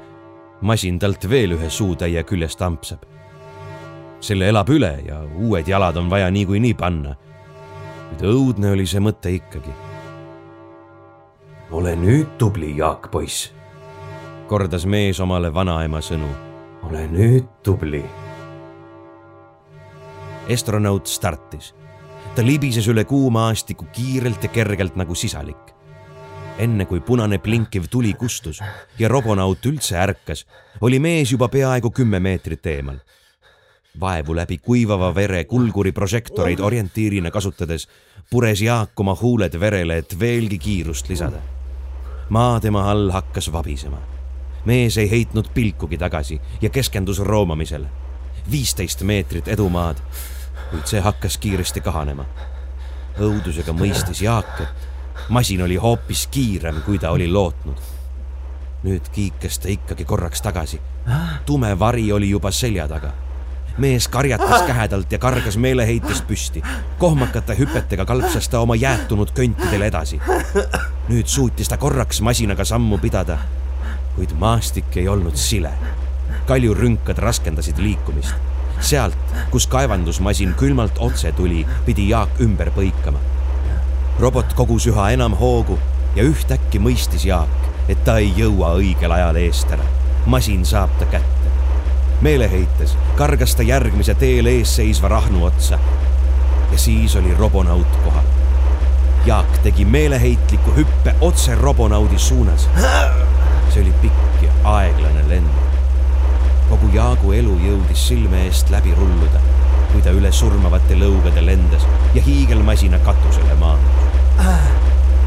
Speaker 1: masin talt veel ühe suutäie küljest ampsab selle elab üle ja uued jalad on vaja niikuinii panna. kuid õudne oli see mõte ikkagi.
Speaker 3: ole nüüd tubli, Jaak poiss,
Speaker 1: kordas mees omale vanaema sõnu.
Speaker 3: ole nüüd tubli.
Speaker 1: Astronaut startis. ta libises üle kuuma maastiku kiirelt ja kergelt nagu sisalik enne kui punane blinkiv tuli kustus ja robonaut üldse ärkas, oli mees juba peaaegu kümme meetrit eemal vaevu läbi kuivava vere kulguri prožektoreid orientiirina kasutades pures Jaak oma huuled verele, et veelgi kiirust lisada. maa tema all hakkas vabisema. mees ei heitnud pilkugi tagasi ja keskendus roomamisele. viisteist meetrit edumaad, kuid see hakkas kiiresti kahanema. õudusega mõistis Jaak, et masin oli hoopis kiirem, kui ta oli lootnud. nüüd kiikes ta ikkagi korraks tagasi. tume vari oli juba selja taga mees karjatas kähedalt ja kargas meeleheitest püsti. kohmakate hüpetega kalpsas ta oma jäätunud köntidel edasi. nüüd suutis ta korraks masinaga sammu pidada, kuid maastik ei olnud sile. kaljurünkad raskendasid liikumist. Sealt, kus kaevandusmasin külmalt otse tuli, pidi Jaak ümber põikama. robot kogus üha enam hoogu ja ühtäkki mõistis Jaak, et ta ei jõua õigel ajal eest ära. masin saab ta kätte meeleheites kargas ta järgmise teel ees seisva rahnu otsa. ja siis oli robonaut kohal. Jaak tegi meeleheitliku hüppe otse robonaudi suunas. see oli pikk ja aeglane lend. Kogu Jaagu elu jõudis silme eest läbi rulluda, kui ta üle surmavate lõugade lendas ja hiigelmasina katusele maandus.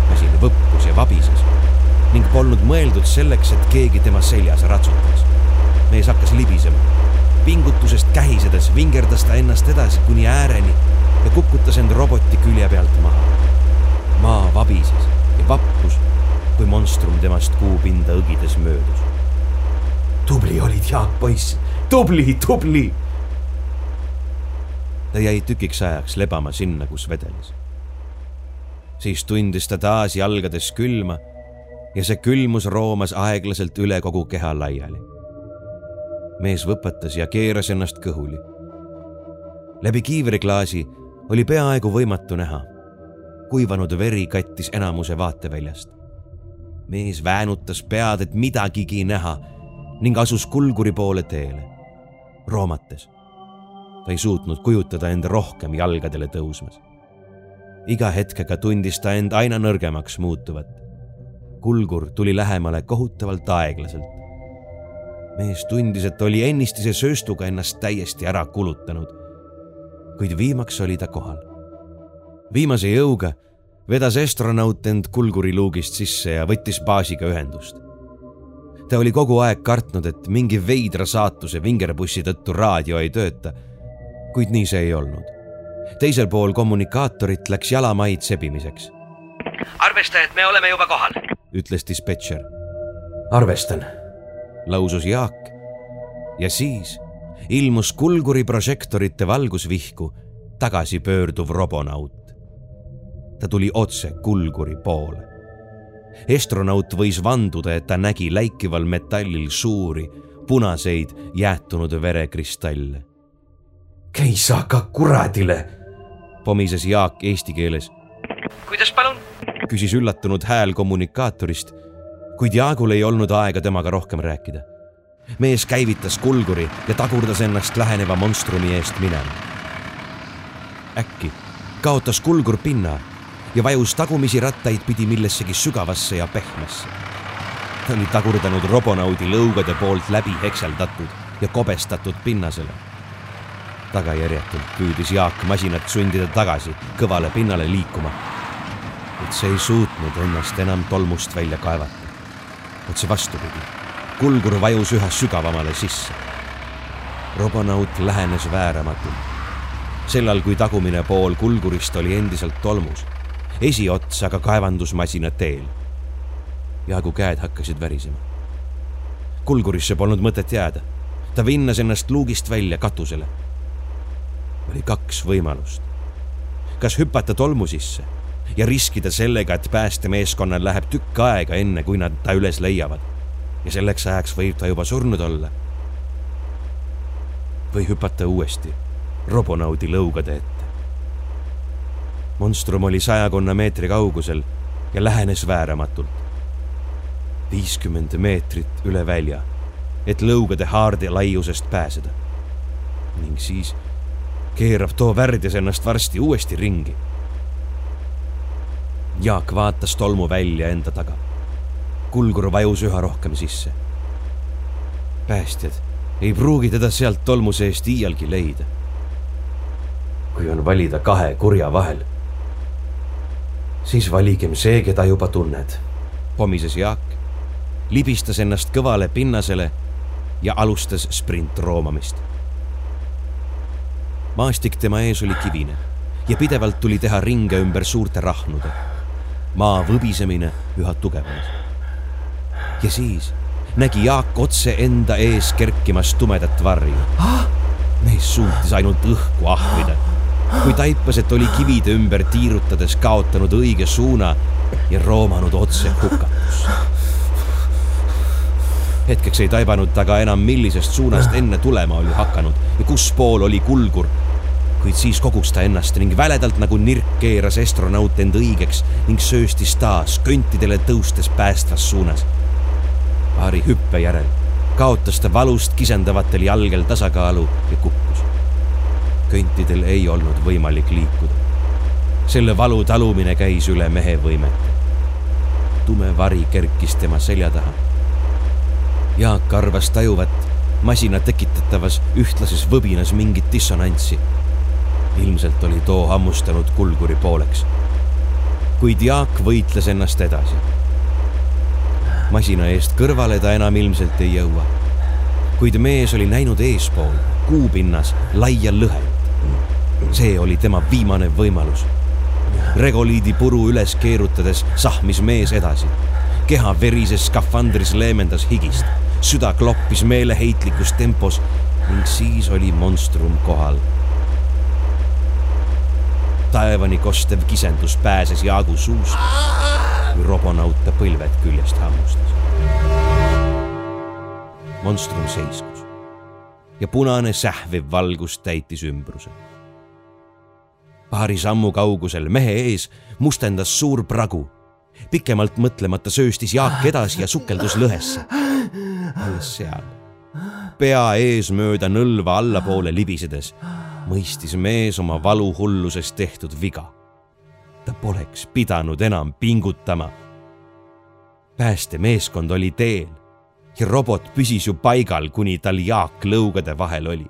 Speaker 1: masin võppus ja vabises ning polnud mõeldud selleks, et keegi tema seljas ratsutaks mees hakkas libisema. pingutusest kähisedes vingerdas ta ennast edasi kuni ääreni ja kukutas end roboti külje pealt maha. maa vabises ja vappus, kui monstrum temast kuupinda õgides möödus.
Speaker 3: Tubli olid, Jaak poiss, tubli, tubli.
Speaker 1: ta jäi tükiks ajaks lebama sinna, kus vedeles. siis tundis ta taas jalgades külma ja see külmus roomas aeglaselt üle kogu keha laiali mees võpatas ja keeras ennast kõhuli. läbi kiivriklaasi oli peaaegu võimatu näha. kuivanud veri kattis enamuse vaateväljast. mees väänutas pead, et midagigi näha ning asus kulguri poole teele, roomates. ta ei suutnud kujutada end rohkem jalgadele tõusmas. iga hetkega tundis ta end aina nõrgemaks muutuvat. kulgur tuli lähemale kohutavalt aeglaselt mees tundis, et oli ennistise sööstuga ennast täiesti ära kulutanud. kuid viimaks oli ta kohal. viimase jõuga vedas astronaut end kulguriluugist sisse ja võttis baasiga ühendust. Ta oli kogu aeg kartnud, et mingi veidra saatuse vingerpussi tõttu raadio ei tööta, kuid nii see ei olnud. teisel pool kommunikaatorit läks jalamaid sebimiseks.
Speaker 7: arvesta, et me oleme juba kohal,
Speaker 1: ütles dispetšer.
Speaker 3: arvestan,
Speaker 1: lausus Jaak ja siis ilmus kulguri prožektorite valgusvihku tagasipöörduv robonaut. ta tuli otse kulguri poole. Astronaut võis vanduda, et ta nägi läikival metallil suuri punaseid jäätunud verekristalle.
Speaker 3: keisa ka kuradile,
Speaker 1: pomises Jaak eesti keeles.
Speaker 7: kuidas palun?
Speaker 1: küsis üllatunud hääl kommunikaatorist, kuid Jaagul ei olnud aega temaga rohkem rääkida mees käivitas kulguri ja tagurdas ennast läheneva monstrumi eest minema. äkki kaotas kulgur pinna ja vajus tagumisi rattaid pidi millessegi sügavasse ja pehmesse. ta oli tagurdanud robonaudi lõugade poolt läbi hekseldatud ja kobestatud pinnasele. tagajärjetult püüdis Jaak masinat sundida tagasi kõvale pinnale liikuma. kuid see ei suutnud ennast enam tolmust välja kaevata. otse vastupidi kulgur vajus üha sügavamale sisse. robonaut lähenes vääramatult. sellal, kui tagumine pool kulgurist oli endiselt tolmus, esiots aga kaevandusmasina teel. Jaagu käed hakkasid värisema. kulgurisse polnud mõtet jääda. ta vinnas ennast luugist välja katusele. oli kaks võimalust. kas hüpata tolmu sisse ja riskida sellega, et päästemeeskonnal läheb tükk aega, enne kui nad ta üles leiavad ja selleks ajaks võib ta juba surnud olla. või hüpata uuesti robonaudi lõugade ette. Monstrum oli sajakonna meetri kaugusel ja lähenes vääramatult. viiskümmend meetrit üle välja, et lõugade haarde laiusest pääseda. ning siis keerab too värdjas ennast varsti uuesti ringi. Jaak vaatas tolmu välja enda taga kulgur vajus üha rohkem sisse. päästjad ei pruugi teda sealt tolmu seest iialgi leida. kui on valida kahe kurja vahel, siis valigem see, keda juba tunned, pomises Jaak, libistas ennast kõvale pinnasele ja alustas sprintroomamist. maastik tema ees oli kivine ja pidevalt tuli teha ringe ümber suurte rahnude. maa võbisemine üha tugevnes ja siis nägi Jaak otse enda ees kerkimas tumedat varju. mees suutis ainult õhku ahmida, kui taipas, et oli kivide ümber tiirutades kaotanud õige suuna ja roomanud otse hukatusse. hetkeks ei taibanud ta ka enam, millisest suunast enne tulema oli hakanud ja kus pool oli kulgur kuid siis kogus ta ennast ning väledalt nagu nirk keeras astronaut end õigeks ning sööstis taas kõntidele tõustes päästvas suunas paari hüppe järel kaotas ta valust kisendavatel jalgel tasakaalu ja kukkus. Kõntidel ei olnud võimalik liikuda. selle valu talumine käis üle mehe võimete. tume vari kerkis tema selja taha. Jaak arvas tajuvat masina tekitatavas ühtlases võbinas mingit dissonantsi. ilmselt oli too hammustanud kulguri pooleks. kuid Jaak võitles ennast edasi masina eest kõrvale ta enam ilmselt ei jõua. kuid mees oli näinud eespool, kuupinnas, laia lõhet. See oli tema viimane võimalus. regoliidi puru üles keerutades sahmis mees edasi. keha verises skafandris leemendas higist, süda kloppis meeleheitlikus tempos ning siis oli monstrum kohal taevani kostev kisendus pääses Jaagu suust kui robonaut ta põlved küljest hammustas. monstrum seiskus ja punane sähviv valgus täitis ümbruse. Paari sammu kaugusel mehe ees mustendas suur pragu. pikemalt mõtlemata sööstis Jaak edasi ja sukeldus lõhesse. alles seal, pea eesmööda nõlva allapoole libisedes, mõistis mees oma valuhulluses tehtud viga ta poleks pidanud enam pingutama. päästemeeskond oli teel ja robot püsis ju paigal, kuni tal Jaak lõugade vahel oli.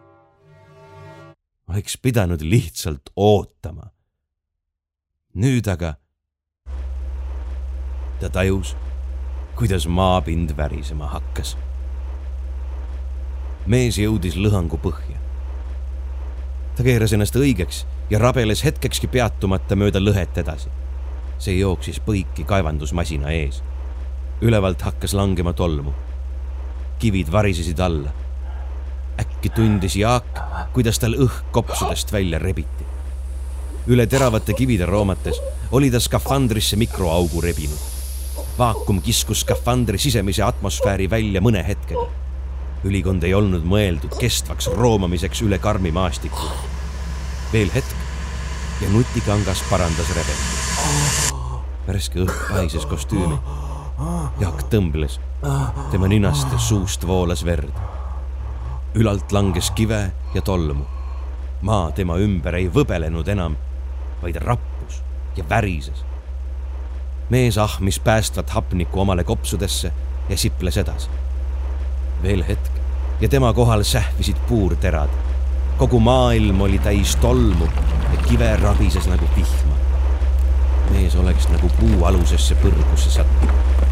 Speaker 1: Oleks pidanud lihtsalt ootama. nüüd aga ta tajus, kuidas maapind värisema hakkas. mees jõudis lõhangu põhja. ta keeras ennast õigeks ja rabeles hetkekski peatumata mööda lõhet edasi. see jooksis põiki kaevandusmasina ees. ülevalt hakkas langema tolmu. kivid varisesid alla. Äkki tundis Jaak, kuidas tal õhk kopsudest välja rebiti. üle teravate kivide roomates oli ta skafandrisse mikroaugu rebinud vaakum kiskus skafandri sisemise atmosfääri välja mõne hetkega. ülikond ei olnud mõeldud kestvaks roomamiseks üle karmi maastiku. veel hetk ja nutikangas parandas rebendit. värske õhk pahises kostüümi. Jaak tõmbles, tema ninast ja suust voolas verd. Ülalt langes kive ja tolmu. maa tema ümber ei võbelenud enam, vaid rappus ja värises mees ahmis päästvat hapnikku omale kopsudesse ja siples edasi. veel hetk ja tema kohal sähvisid puurterad. kogu maailm oli täis tolmu ja kive rabises nagu vihma. mees oleks nagu puu alusesse põrgusse sattunud.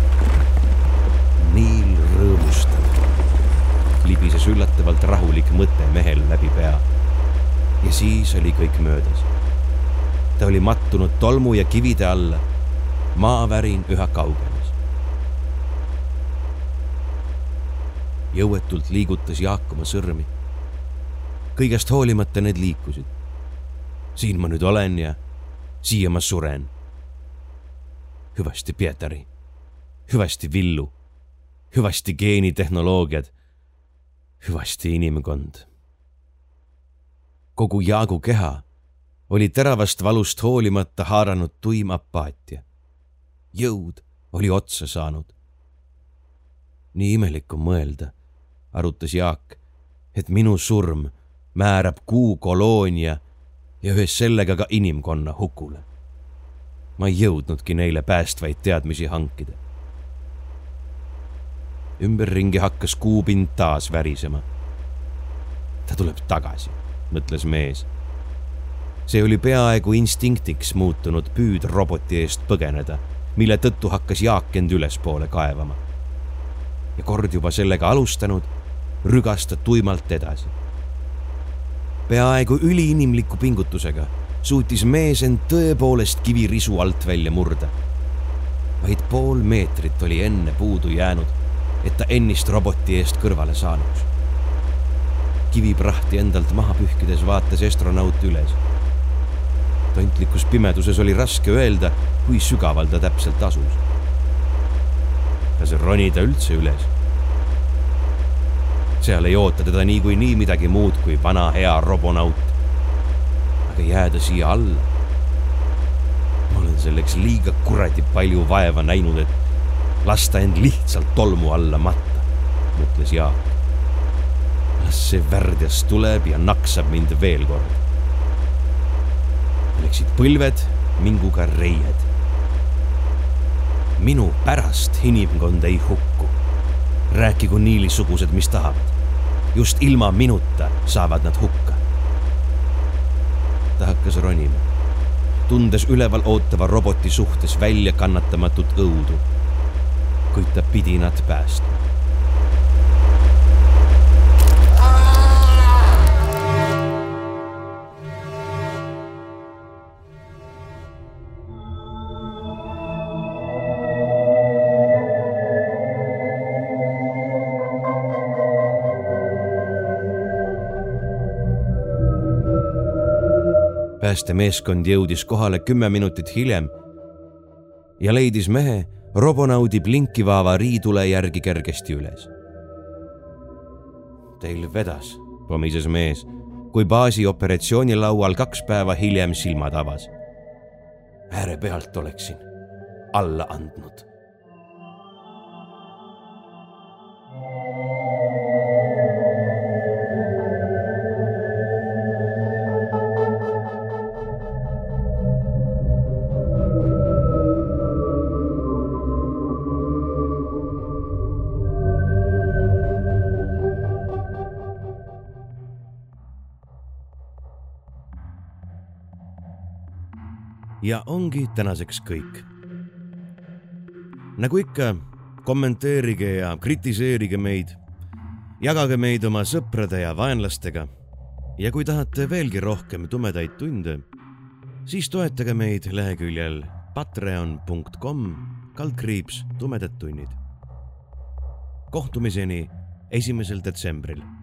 Speaker 1: Libises üllatavalt rahulik mõte mehel läbi pea. ja siis oli kõik möödas. ta oli mattunud tolmu ja kivide alla maavärin üha kaugenes. jõuetult liigutas Jaak oma sõrmi. kõigest hoolimata need liikusid. siin ma nüüd olen ja siia ma suren. hüvasti, Pietari. hüvasti, Villu. hüvasti, geenitehnoloogiad. Hüvasti, inimkond. kogu Jaagu keha oli teravast valust hoolimata haaranud tuim apaatia jõud oli otsa saanud. nii imelik on mõelda, arutas Jaak, et minu surm määrab kuukoloonia ja ühes sellega ka inimkonna hukule. ma ei jõudnudki neile päästvaid teadmisi hankida. Ümberringi hakkas kuupind taas värisema. ta tuleb tagasi, mõtles mees. see oli peaaegu instinktiks muutunud püüd roboti eest põgeneda mille tõttu hakkas Jaak end ülespoole kaevama. ja kord juba sellega alustanud, rügas ta tuimalt edasi. peaaegu üliinimliku pingutusega suutis mees end tõepoolest kivirisu alt välja murda. vaid pool meetrit oli enne puudu jäänud, et ta ennist roboti eest kõrvale saanuks. kiviprahti endalt maha pühkides vaatas astronaut üles tantlikus pimeduses oli raske öelda, kui sügaval ta täpselt asus. kas ronida üldse üles? seal ei oota teda niikuinii midagi muud kui vana hea robonaut. aga jääda siia alla? ma olen selleks liiga kuradi palju vaeva näinud, et lasta end lihtsalt tolmu alla matta, mõtles Jaak. las see värdjas tuleb ja naksab mind veel kord läksid põlved minguga reied. minu pärast inimkond ei hukku. rääkigu niilisugused, mis tahavad. just ilma minuta saavad nad hukka. ta hakkas ronima, tundes üleval ootava roboti suhtes väljakannatamatut õudu. Kuid ta pidi nad päästma. Päästemeeskond jõudis kohale kümme minutit hiljem ja leidis mehe robonaudi blinkiva avariitule järgi kergesti üles. Teil vedas, pomises mees, kui baasi operatsioonilaual kaks päeva hiljem silmad avas. äärepealt oleksin alla andnud ja ongi tänaseks kõik. nagu ikka, kommenteerige ja kritiseerige meid. jagage meid oma sõprade ja vaenlastega. ja kui tahate veelgi rohkem tumedaid tunde, siis toetage meid leheküljel patreon.com kaldkriips tumedad tunnid. kohtumiseni esimesel detsembril